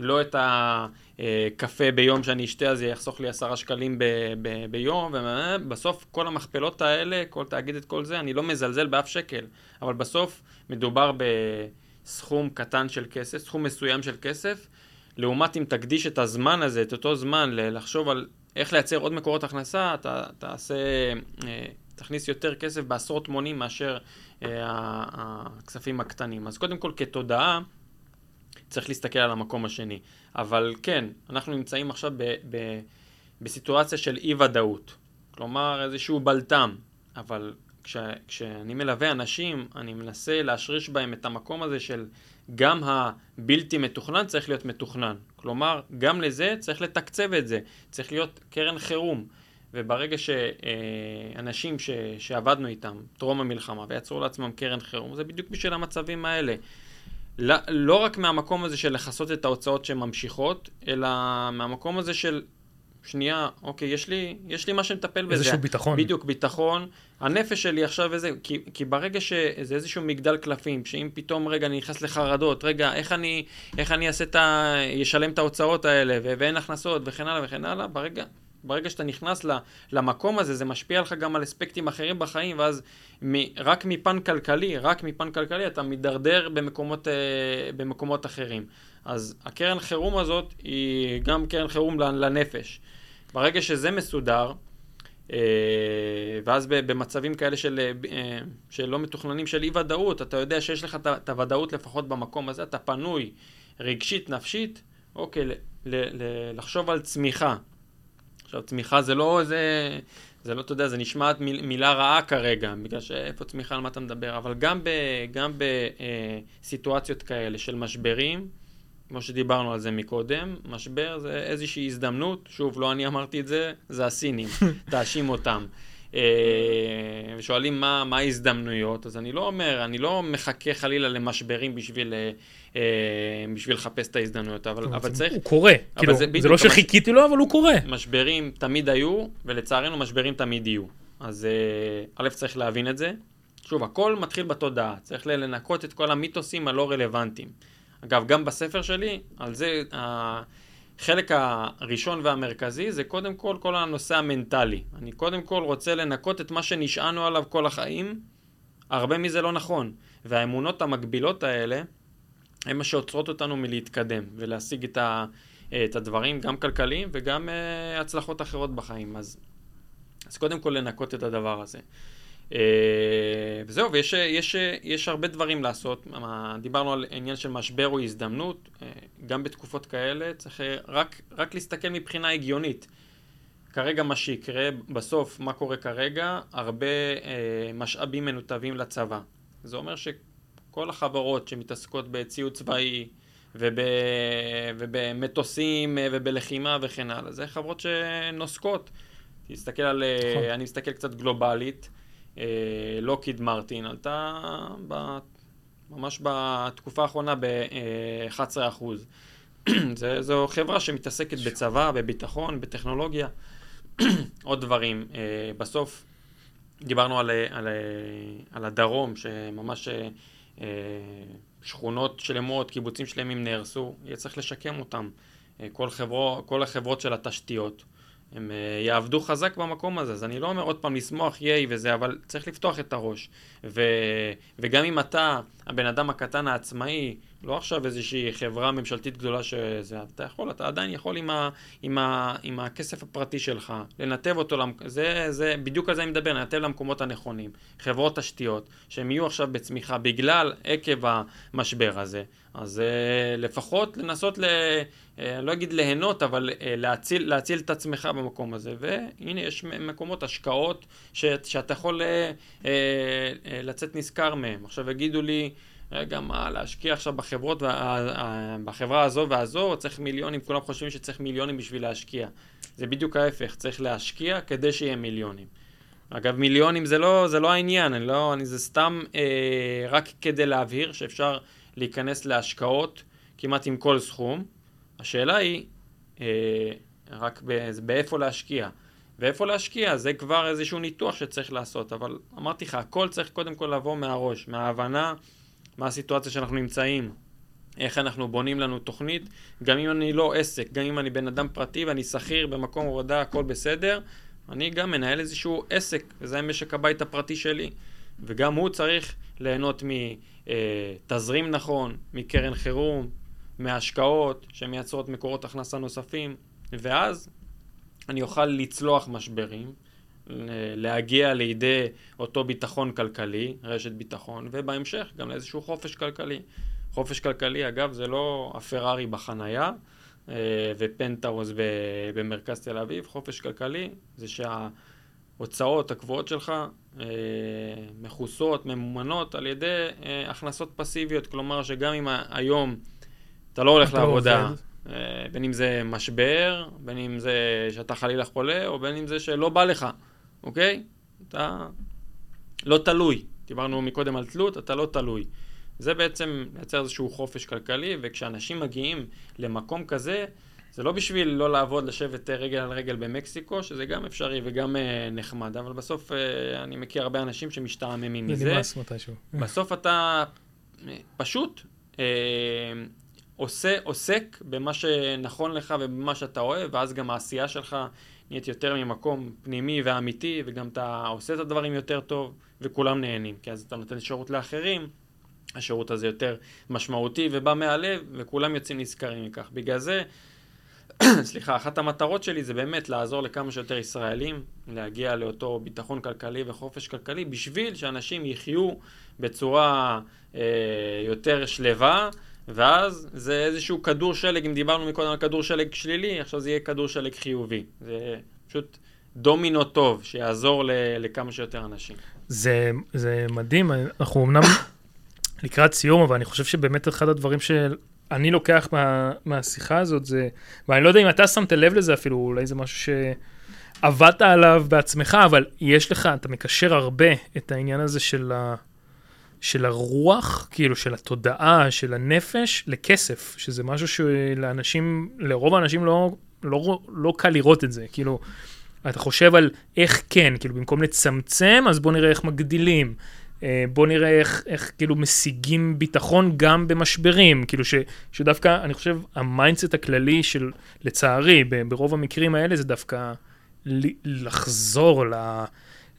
לא את הקפה ביום שאני אשתה, אז זה יחסוך לי עשרה שקלים ב, ב, ביום, ובסוף כל המכפלות האלה, כל תאגיד את כל זה, אני לא מזלזל באף שקל, אבל בסוף מדובר בסכום קטן של כסף, סכום מסוים של כסף, לעומת אם תקדיש את הזמן הזה, את אותו זמן, לחשוב על איך לייצר עוד מקורות הכנסה, אתה תעשה, אה, תכניס יותר כסף בעשרות מונים מאשר אה, הכספים הקטנים. אז קודם כל כתודעה, צריך להסתכל על המקום השני. אבל כן, אנחנו נמצאים עכשיו ב, ב, בסיטואציה של אי-ודאות. כלומר, איזשהו בלטם. אבל כש, כשאני מלווה אנשים, אני מנסה להשריש בהם את המקום הזה של גם הבלתי מתוכנן צריך להיות מתוכנן. כלומר, גם לזה צריך לתקצב את זה. צריך להיות קרן חירום. וברגע שאנשים ש, שעבדנו איתם טרום המלחמה ויצרו לעצמם קרן חירום, זה בדיוק בשביל המצבים האלה. לא, לא רק מהמקום הזה של לכסות את ההוצאות שממשיכות, אלא מהמקום הזה של שנייה, אוקיי, יש לי, יש לי מה שמטפל בזה. איזשהו ביטחון. בדיוק, ביטחון. הנפש שלי עכשיו איזה, כי, כי ברגע שזה איזשהו מגדל קלפים, שאם פתאום רגע אני נכנס לחרדות, רגע, איך אני, איך אני אעשה את ה... ישלם את ההוצאות האלה, ו- ואין הכנסות, וכן הלאה וכן הלאה, ברגע, ברגע שאתה נכנס למקום הזה, זה משפיע לך גם על אספקטים אחרים בחיים, ואז מ, רק מפן כלכלי, רק מפן כלכלי, אתה מידרדר במקומות, אה, במקומות אחרים. אז הקרן חירום הזאת היא גם קרן חירום לנפש. ברגע שזה מסודר, אה, ואז במצבים כאלה של, אה, של לא מתוכננים, של אי ודאות, אתה יודע שיש לך את הוודאות לפחות במקום הזה, אתה פנוי רגשית, נפשית, אוקיי, ל, ל, ל, לחשוב על צמיחה. עכשיו, צמיחה זה לא איזה, זה לא, אתה יודע, זה נשמעת מיל, מילה רעה כרגע, בגלל שאיפה צמיחה, על מה אתה מדבר, אבל גם, ב, גם בסיטואציות כאלה של משברים, כמו שדיברנו על זה מקודם, משבר זה איזושהי הזדמנות, שוב, לא אני אמרתי את זה, זה הסינים, תאשים אותם. אה, ושואלים מה, מה ההזדמנויות, אז אני לא אומר, אני לא מחכה חלילה למשברים בשביל, אה, אה, בשביל לחפש את ההזדמנויות, אבל, אבל צריך... הוא קורה, כאילו, זה, זה לא שחיכיתי לו, אבל הוא קורה. משברים תמיד היו, ולצערנו משברים תמיד יהיו. אז א', צריך להבין את זה. שוב, הכל מתחיל בתודעה, צריך לנקות את כל המיתוסים הלא רלוונטיים. אגב, גם בספר שלי, על זה, החלק הראשון והמרכזי זה קודם כל כל הנושא המנטלי. אני קודם כל רוצה לנקות את מה שנשענו עליו כל החיים, הרבה מזה לא נכון. והאמונות המקבילות האלה, הן מה שעוצרות אותנו מלהתקדם ולהשיג את, ה, את הדברים, גם כלכליים וגם uh, הצלחות אחרות בחיים. אז, אז קודם כל לנקות את הדבר הזה. אה, וזהו, ויש יש, יש הרבה דברים לעשות. דיברנו על עניין של משבר או הזדמנות, אה, גם בתקופות כאלה צריך אה, רק, רק להסתכל מבחינה הגיונית. כרגע מה שיקרה, בסוף, מה קורה כרגע? הרבה אה, משאבים מנותבים לצבא. זה אומר שכל החברות שמתעסקות בציוד צבאי וב, ובמטוסים ובלחימה וכן הלאה, זה חברות שנוסקות. תסתכל על, נכון. אני מסתכל קצת גלובלית. לוקיד מרטין עלתה ב, ממש בתקופה האחרונה ב-11%. זו חברה שמתעסקת בצבא, בביטחון, בטכנולוגיה, עוד דברים. אה, בסוף דיברנו על, על, על הדרום, שממש אה, שכונות שלמות, קיבוצים שלמים נהרסו, יהיה צריך לשקם אותם. אה, כל, חברו, כל החברות של התשתיות. הם uh, יעבדו חזק במקום הזה, אז אני לא אומר עוד פעם לשמוח ייי וזה, אבל צריך לפתוח את הראש. ו, וגם אם אתה, הבן אדם הקטן העצמאי, לא עכשיו איזושהי חברה ממשלתית גדולה שזה, אתה יכול, אתה עדיין יכול עם, ה, עם, ה, עם הכסף הפרטי שלך, לנתב אותו, למק... זה, זה, בדיוק על זה אני מדבר, לנתב למקומות הנכונים. חברות תשתיות, שהם יהיו עכשיו בצמיחה בגלל, עקב המשבר הזה, אז uh, לפחות לנסות, ל, uh, לא אגיד ליהנות, אבל uh, להציל, להציל את עצמך במקום הזה. והנה, יש מקומות, השקעות, ש, שאתה יכול לצאת נשכר מהם. עכשיו יגידו לי, רגע, מה, להשקיע עכשיו בחברות, בחברה הזו והזו, צריך מיליונים, כולם חושבים שצריך מיליונים בשביל להשקיע. זה בדיוק ההפך, צריך להשקיע כדי שיהיה מיליונים. אגב, מיליונים זה לא, זה לא העניין, אני לא, אני, זה סתם אה, רק כדי להבהיר שאפשר להיכנס להשקעות כמעט עם כל סכום. השאלה היא אה, רק באיפה להשקיע. ואיפה להשקיע, זה כבר איזשהו ניתוח שצריך לעשות, אבל אמרתי לך, הכל צריך קודם כל לבוא מהראש, מההבנה מה הסיטואציה שאנחנו נמצאים, איך אנחנו בונים לנו תוכנית, גם אם אני לא עסק, גם אם אני בן אדם פרטי ואני שכיר במקום עבודה, הכל בסדר, אני גם מנהל איזשהו עסק, וזה משק הבית הפרטי שלי, וגם הוא צריך ליהנות מתזרים נכון, מקרן חירום, מהשקעות שמייצרות מקורות הכנסה נוספים, ואז אני אוכל לצלוח משברים. להגיע לידי אותו ביטחון כלכלי, רשת ביטחון, ובהמשך גם לאיזשהו חופש כלכלי. חופש כלכלי, אגב, זה לא הפרארי בחנייה אה, ופנטהאוז במרכז תל אביב, חופש כלכלי זה שההוצאות הקבועות שלך אה, מכוסות, ממומנות על ידי אה, הכנסות פסיביות, כלומר שגם אם היום אתה לא הולך אתה לעבודה, עובד. בין אם זה משבר, בין אם זה שאתה חלילה חולה, או בין אם זה שלא בא לך, אוקיי? אתה לא תלוי. דיברנו מקודם על תלות, אתה לא תלוי. זה בעצם לייצר איזשהו חופש כלכלי, וכשאנשים מגיעים למקום כזה, זה לא בשביל לא לעבוד, לשבת רגל על רגל במקסיקו, שזה גם אפשרי וגם uh, נחמד, אבל בסוף uh, אני מכיר הרבה אנשים שמשתעממים מזה. זה נמאס מתישהו. בסוף אתה uh, פשוט uh, עושה, עוסק במה שנכון לך ובמה שאתה אוהב, ואז גם העשייה שלך נהיית יותר ממקום פנימי ואמיתי, וגם אתה עושה את הדברים יותר טוב, וכולם נהנים, כי אז אתה נותן שירות לאחרים. השירות הזה יותר משמעותי ובא מהלב, וכולם יוצאים נזכרים מכך. בגלל זה, סליחה, אחת המטרות שלי זה באמת לעזור לכמה שיותר ישראלים להגיע לאותו ביטחון כלכלי וחופש כלכלי, בשביל שאנשים יחיו בצורה אה, יותר שלווה, ואז זה איזשהו כדור שלג, אם דיברנו מקודם על כדור שלג שלילי, עכשיו זה יהיה כדור שלג חיובי. זה פשוט דומינו טוב, שיעזור ל, לכמה שיותר אנשים. זה, זה מדהים, אנחנו אמנם לקראת סיום, אבל אני חושב שבאמת אחד הדברים שאני לוקח מה, מהשיחה הזאת זה, ואני לא יודע אם אתה שמת לב לזה אפילו, אולי זה משהו שעבדת עליו בעצמך, אבל יש לך, אתה מקשר הרבה את העניין הזה של, ה, של הרוח, כאילו של התודעה, של הנפש, לכסף, שזה משהו שלאנשים, לרוב האנשים לא, לא, לא קל לראות את זה, כאילו. אתה חושב על איך כן, כאילו במקום לצמצם, אז בוא נראה איך מגדילים. אה, בוא נראה איך, איך כאילו משיגים ביטחון גם במשברים, כאילו ש, שדווקא, אני חושב, ה mindset הכללי של, לצערי, ברוב המקרים האלה זה דווקא לחזור ל...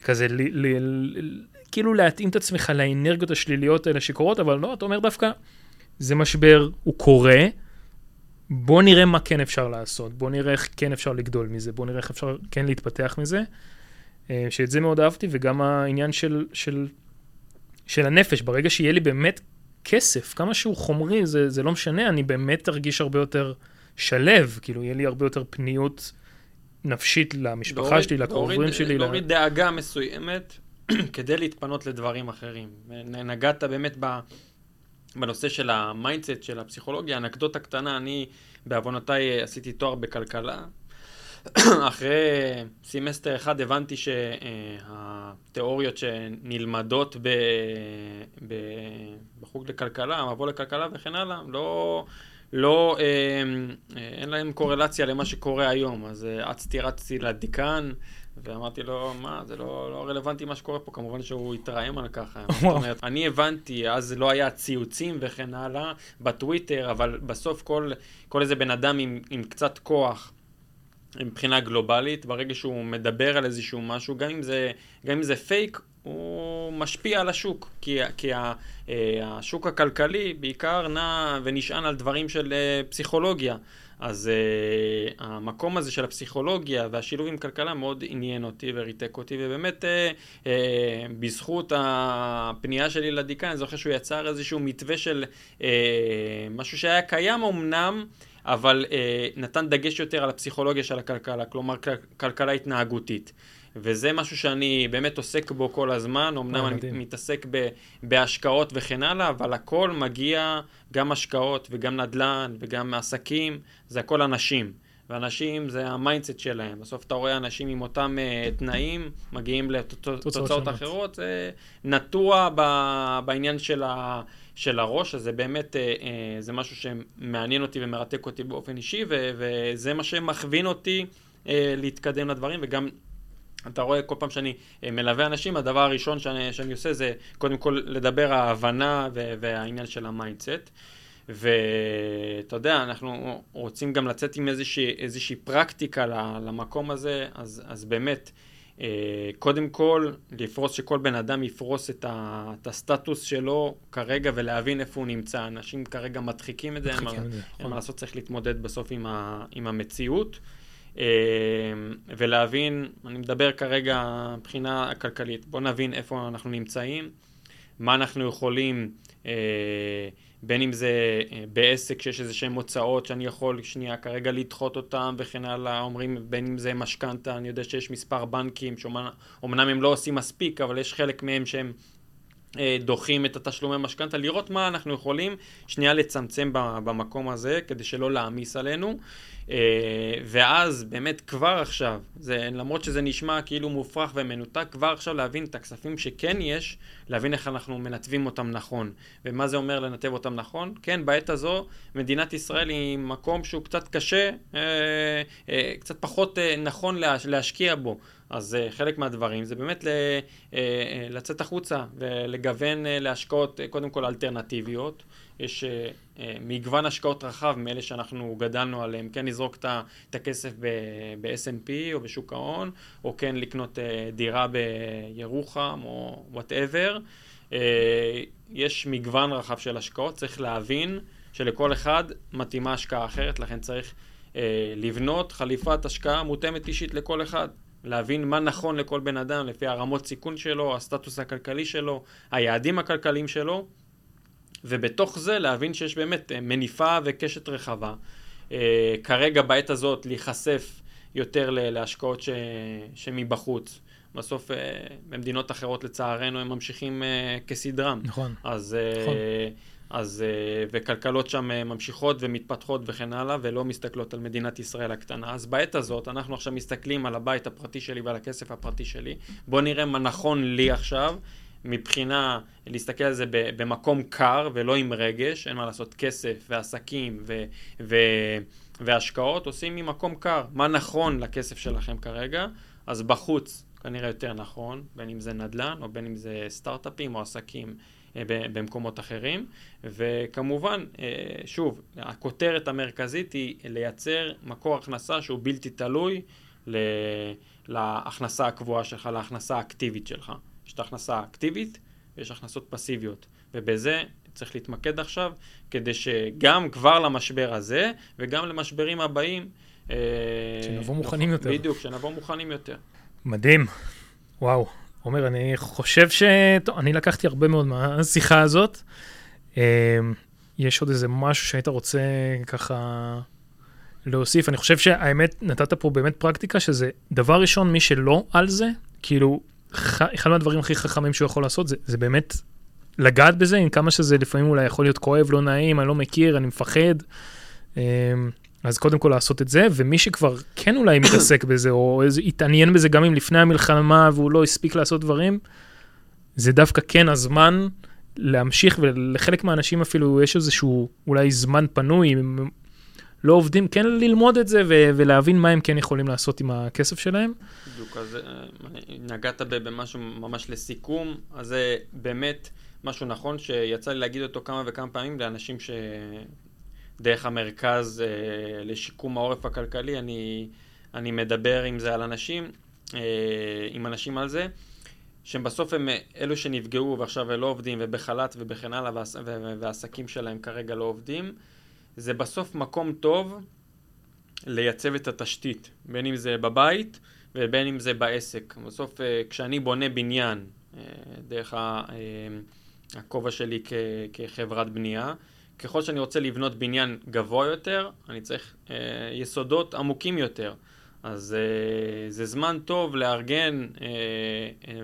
כזה, ל, ל, ל, כאילו להתאים את עצמך לאנרגיות השליליות האלה שקורות, אבל לא, אתה אומר דווקא, זה משבר, הוא קורה, בוא נראה מה כן אפשר לעשות, בוא נראה איך כן אפשר לגדול מזה, בוא נראה איך אפשר כן להתפתח מזה. אה, שאת זה מאוד אהבתי, וגם העניין של, של של הנפש, ברגע שיהיה לי באמת כסף, כמה שהוא חומרי, זה, זה לא משנה, אני באמת ארגיש הרבה יותר שלב, כאילו, יהיה לי הרבה יותר פניות נפשית למשפחה להוריד, שלי, לקרובים שלי. להוריד לה... דאגה מסוימת כדי להתפנות לדברים אחרים. נגעת באמת ב... בנושא של ה mindset, של הפסיכולוגיה, אנקדוטה קטנה, אני בעוונותיי עשיתי תואר בכלכלה, אחרי סמסטר אחד הבנתי שהתיאוריות שנלמדות ב, ב, בחוג לכלכלה, המבוא לכלכלה וכן הלאה, לא, לא, אה, אה, אין להם קורלציה למה שקורה היום. אז אה, אצתי רצתי לדיקן. ואמרתי לו, מה, זה לא, לא רלוונטי מה שקורה פה, כמובן שהוא התרעם על ככה. זאת אומרת, אני הבנתי, אז לא היה ציוצים וכן הלאה בטוויטר, אבל בסוף כל, כל איזה בן אדם עם, עם קצת כוח מבחינה גלובלית, ברגע שהוא מדבר על איזשהו משהו, גם אם זה, גם אם זה פייק, הוא משפיע על השוק, כי, כי ה, אה, השוק הכלכלי בעיקר נע ונשען על דברים של אה, פסיכולוגיה. אז uh, המקום הזה של הפסיכולוגיה והשילוב עם כלכלה מאוד עניין אותי וריתק אותי, ובאמת uh, uh, בזכות הפנייה שלי לדיקן, אני זוכר שהוא יצר איזשהו מתווה של uh, משהו שהיה קיים אמנם, אבל אה, נתן דגש יותר על הפסיכולוגיה של הכלכלה, כלומר כלכלה התנהגותית. וזה משהו שאני באמת עוסק בו כל הזמן, אמנם אני מתעסק ב, בהשקעות וכן הלאה, אבל הכל מגיע, גם השקעות וגם נדל"ן וגם עסקים, זה הכל אנשים. ואנשים זה ה mindset שלהם. בסוף אתה רואה אנשים עם אותם uh, תנאים, מגיעים לתוצאות אחרות, זה נטוע ב, בעניין של ה... של הראש, אז זה באמת, אה, אה, זה משהו שמעניין אותי ומרתק אותי באופן אישי, ו- וזה מה שמכווין אותי אה, להתקדם לדברים, וגם אתה רואה כל פעם שאני אה, מלווה אנשים, הדבר הראשון שאני, שאני עושה זה קודם כל לדבר ההבנה והעניין של ה mindset. ואתה יודע, אנחנו רוצים גם לצאת עם איזושהי, איזושהי פרקטיקה למקום הזה, אז, אז באמת, אה, קודם כל, לפרוס שכל בן אדם יפרוס את, ה, את הסטטוס שלו כרגע ולהבין איפה הוא נמצא. אנשים כרגע מדחיקים את זה, אין מה נכון. לעשות, צריך להתמודד בסוף עם, ה, עם המציאות. אה, ולהבין, אני מדבר כרגע מבחינה כלכלית, בואו נבין איפה אנחנו נמצאים, מה אנחנו יכולים... אה, בין אם זה אה, בעסק שיש איזה שהן הוצאות שאני יכול שנייה כרגע לדחות אותן וכן הלאה, אומרים בין אם זה משכנתה, אני יודע שיש מספר בנקים שאומנם הם לא עושים מספיק, אבל יש חלק מהם שהם דוחים את התשלומי משכנתה, לראות מה אנחנו יכולים שנייה לצמצם במקום הזה, כדי שלא להעמיס עלינו. אה, ואז באמת כבר עכשיו, זה, למרות שזה נשמע כאילו מופרך ומנותק, כבר עכשיו להבין את הכספים שכן יש, להבין איך אנחנו מנתבים אותם נכון. ומה זה אומר לנתב אותם נכון? כן, בעת הזו מדינת ישראל היא מקום שהוא קצת קשה, אה, אה, קצת פחות אה, נכון להש, להשקיע בו. אז uh, חלק מהדברים זה באמת uh, לצאת החוצה ולגוון להשקעות קודם כל אלטרנטיביות. יש uh, uh, מגוון השקעות רחב מאלה שאנחנו גדלנו עליהם, כן לזרוק את הכסף ב-S&P או בשוק ההון, או כן לקנות uh, דירה בירוחם או וואטאבר. יש מגוון רחב של השקעות, צריך להבין שלכל אחד מתאימה השקעה אחרת, לכן צריך לבנות חליפת השקעה מותאמת אישית לכל אחד. להבין מה נכון לכל בן אדם לפי הרמות סיכון שלו, הסטטוס הכלכלי שלו, היעדים הכלכליים שלו, ובתוך זה להבין שיש באמת אה, מניפה וקשת רחבה. אה, כרגע בעת הזאת להיחשף יותר להשקעות ש... שמבחוץ. בסוף אה, במדינות אחרות לצערנו הם ממשיכים כסדרם. נכון. אז נכון. אז, וכלכלות שם ממשיכות ומתפתחות וכן הלאה, ולא מסתכלות על מדינת ישראל הקטנה. אז בעת הזאת, אנחנו עכשיו מסתכלים על הבית הפרטי שלי ועל הכסף הפרטי שלי. בואו נראה מה נכון לי עכשיו, מבחינה, להסתכל על זה במקום קר ולא עם רגש, אין מה לעשות, כסף ועסקים ו, ו, והשקעות עושים ממקום קר. מה נכון לכסף שלכם כרגע? אז בחוץ כנראה יותר נכון, בין אם זה נדל"ן או בין אם זה סטארט-אפים או עסקים. אה, במקומות אחרים. וכמובן, אה, שוב, הכותרת המרכזית היא לייצר מקור הכנסה שהוא בלתי תלוי להכנסה הקבועה שלך, להכנסה האקטיבית שלך. יש את ההכנסה האקטיבית ויש הכנסות פסיביות, ובזה צריך להתמקד עכשיו, כדי שגם כבר למשבר הזה וגם למשברים הבאים... אה, שנבוא מוכנים יותר. בדיוק, שנבוא מוכנים יותר. מדהים. וואו, עומר, אני חושב ש... טוב, אני לקחתי הרבה מאוד מהשיחה הזאת. אמ, יש עוד איזה משהו שהיית רוצה ככה להוסיף? אני חושב שהאמת, נתת פה באמת פרקטיקה, שזה דבר ראשון, מי שלא על זה, כאילו, אחד מהדברים הכי חכמים שהוא יכול לעשות, זה, זה באמת לגעת בזה, עם כמה שזה לפעמים אולי יכול להיות כואב, לא נעים, אני לא מכיר, אני מפחד. אמ, אז קודם כל לעשות את זה, ומי שכבר כן אולי מתעסק בזה, או התעניין בזה גם אם לפני המלחמה והוא לא הספיק לעשות דברים, זה דווקא כן הזמן להמשיך, ולחלק מהאנשים אפילו יש איזשהו אולי זמן פנוי, לא עובדים, כן ללמוד את זה ו- ולהבין מה הם כן יכולים לעשות עם הכסף שלהם. בדיוק, אז אה, נגעת במשהו ממש לסיכום, אז זה באמת משהו נכון שיצא לי להגיד אותו כמה וכמה פעמים לאנשים ש... דרך המרכז אה, לשיקום העורף הכלכלי, אני, אני מדבר עם זה על אנשים, אה, עם אנשים על זה, שהם בסוף הם אלו שנפגעו ועכשיו לא עובדים ובחל"ת ובכן הלאה והעס, והעסקים שלהם כרגע לא עובדים. זה בסוף מקום טוב לייצב את התשתית, בין אם זה בבית ובין אם זה בעסק. בסוף אה, כשאני בונה בניין, אה, דרך אה, הכובע שלי כ, כחברת בנייה, ככל שאני רוצה לבנות בניין גבוה יותר, אני צריך יסודות עמוקים יותר. אז אה, זה זמן טוב לארגן אה,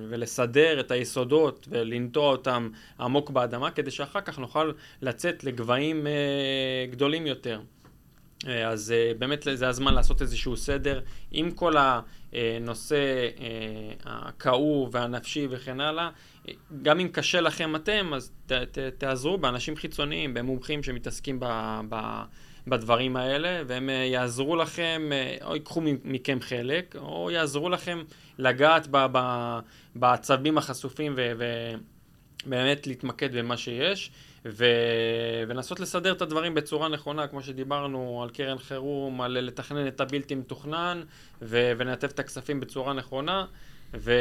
ולסדר את היסודות ולנטוע אותם עמוק באדמה, כדי שאחר כך נוכל לצאת לגבהים אה, גדולים יותר. אה, אז אה, באמת זה הזמן לעשות איזשהו סדר עם כל הנושא אה, הכאוב והנפשי וכן הלאה. גם אם קשה לכם אתם, אז ת, ת, תעזרו באנשים חיצוניים, במומחים שמתעסקים ב, ב, בדברים האלה, והם יעזרו לכם, או ייקחו מכם חלק, או יעזרו לכם לגעת ב, ב, בעצבים החשופים ובאמת להתמקד במה שיש. ו... ולנסות לסדר את הדברים בצורה נכונה, כמו שדיברנו על קרן חירום, על לתכנן את הבלתי מתוכנן ו... ולנתב את הכספים בצורה נכונה. ו...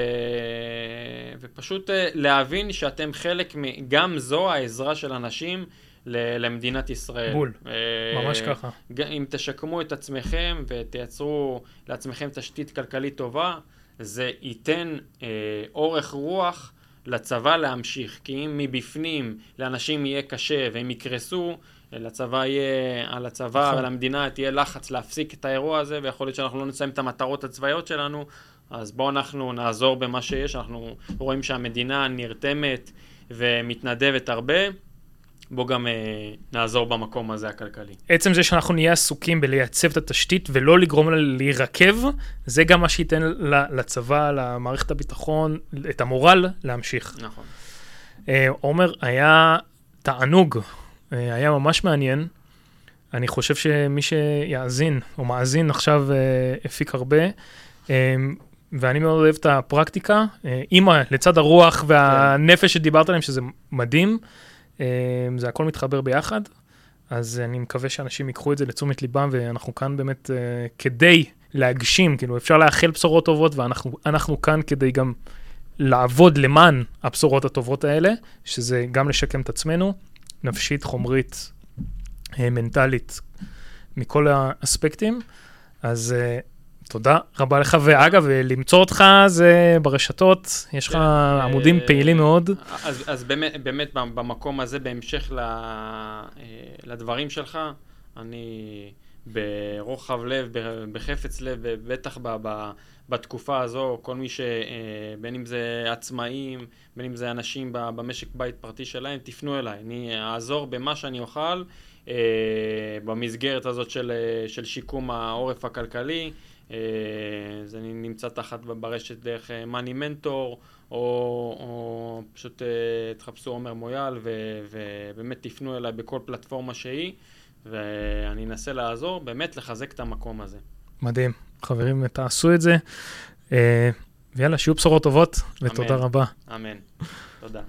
ופשוט אה, להבין שאתם חלק, מ... גם זו העזרה של אנשים. למדינת ישראל. בול. אה, ממש ככה. אם תשקמו את עצמכם ותייצרו לעצמכם תשתית כלכלית טובה, זה ייתן אה, אורך רוח לצבא להמשיך, כי אם מבפנים לאנשים יהיה קשה והם יקרסו, לצבא יהיה, על הצבא נכון. ועל המדינה תהיה לחץ להפסיק את האירוע הזה, ויכול להיות שאנחנו לא נסיים את המטרות הצבאיות שלנו, אז בואו אנחנו נעזור במה שיש, אנחנו רואים שהמדינה נרתמת ומתנדבת הרבה, בוא גם אה, נעזור במקום הזה הכלכלי. עצם זה שאנחנו נהיה עסוקים בלייצב את התשתית ולא לגרום לה להירקב, זה גם מה שייתן לצבא, למערכת הביטחון, את המורל להמשיך. נכון. אה, עומר, היה תענוג, אה, היה ממש מעניין. אני חושב שמי שיאזין או מאזין עכשיו אה, הפיק הרבה, אה, ואני מאוד אוהב את הפרקטיקה. אה, ה- לצד הרוח והנפש שדיברת עליהם, שזה מדהים, זה הכל מתחבר ביחד. אז אני מקווה שאנשים ייקחו את זה לתשומת ליבם, ואנחנו כאן באמת אה, כדי להגשים, כאילו אפשר לאחל בשורות טובות, ואנחנו אנחנו כאן כדי גם לעבוד למען הבשורות הטובות האלה, שזה גם לשקם את עצמנו, נפשית, חומרית, אה, מנטלית, מכל האספקטים. אז אה, תודה רבה לך, ואגב, למצוא אותך זה ברשתות, יש לך עמודים אה, פעילים מאוד. אז, אז באמת, באמת במקום הזה, בהמשך ל, אה, לדברים שלך, אני ברוחב לב, בחפץ לב, בטח ב, ב, בתקופה הזו, כל מי ש... אה, בין אם זה עצמאים, בין אם זה אנשים במשק בית פרטי שלהם, תפנו אליי. אני אעזור במה שאני אוכל במסגרת הזאת של, של שיקום העורף הכלכלי. אה, זה נמצא תחת ברשת דרך אה, מאני מנטור, או, או פשוט אה, תחפשו עומר מויאל ו- ובאמת תפנו אליי בכל פלטפורמה שהיא, ואני אנסה לעזור, באמת לחזק את המקום הזה. מדהים. חברים, תעשו את זה. אה, ויאללה, שיהיו בשורות טובות, ותודה אמן. רבה. אמן. תודה.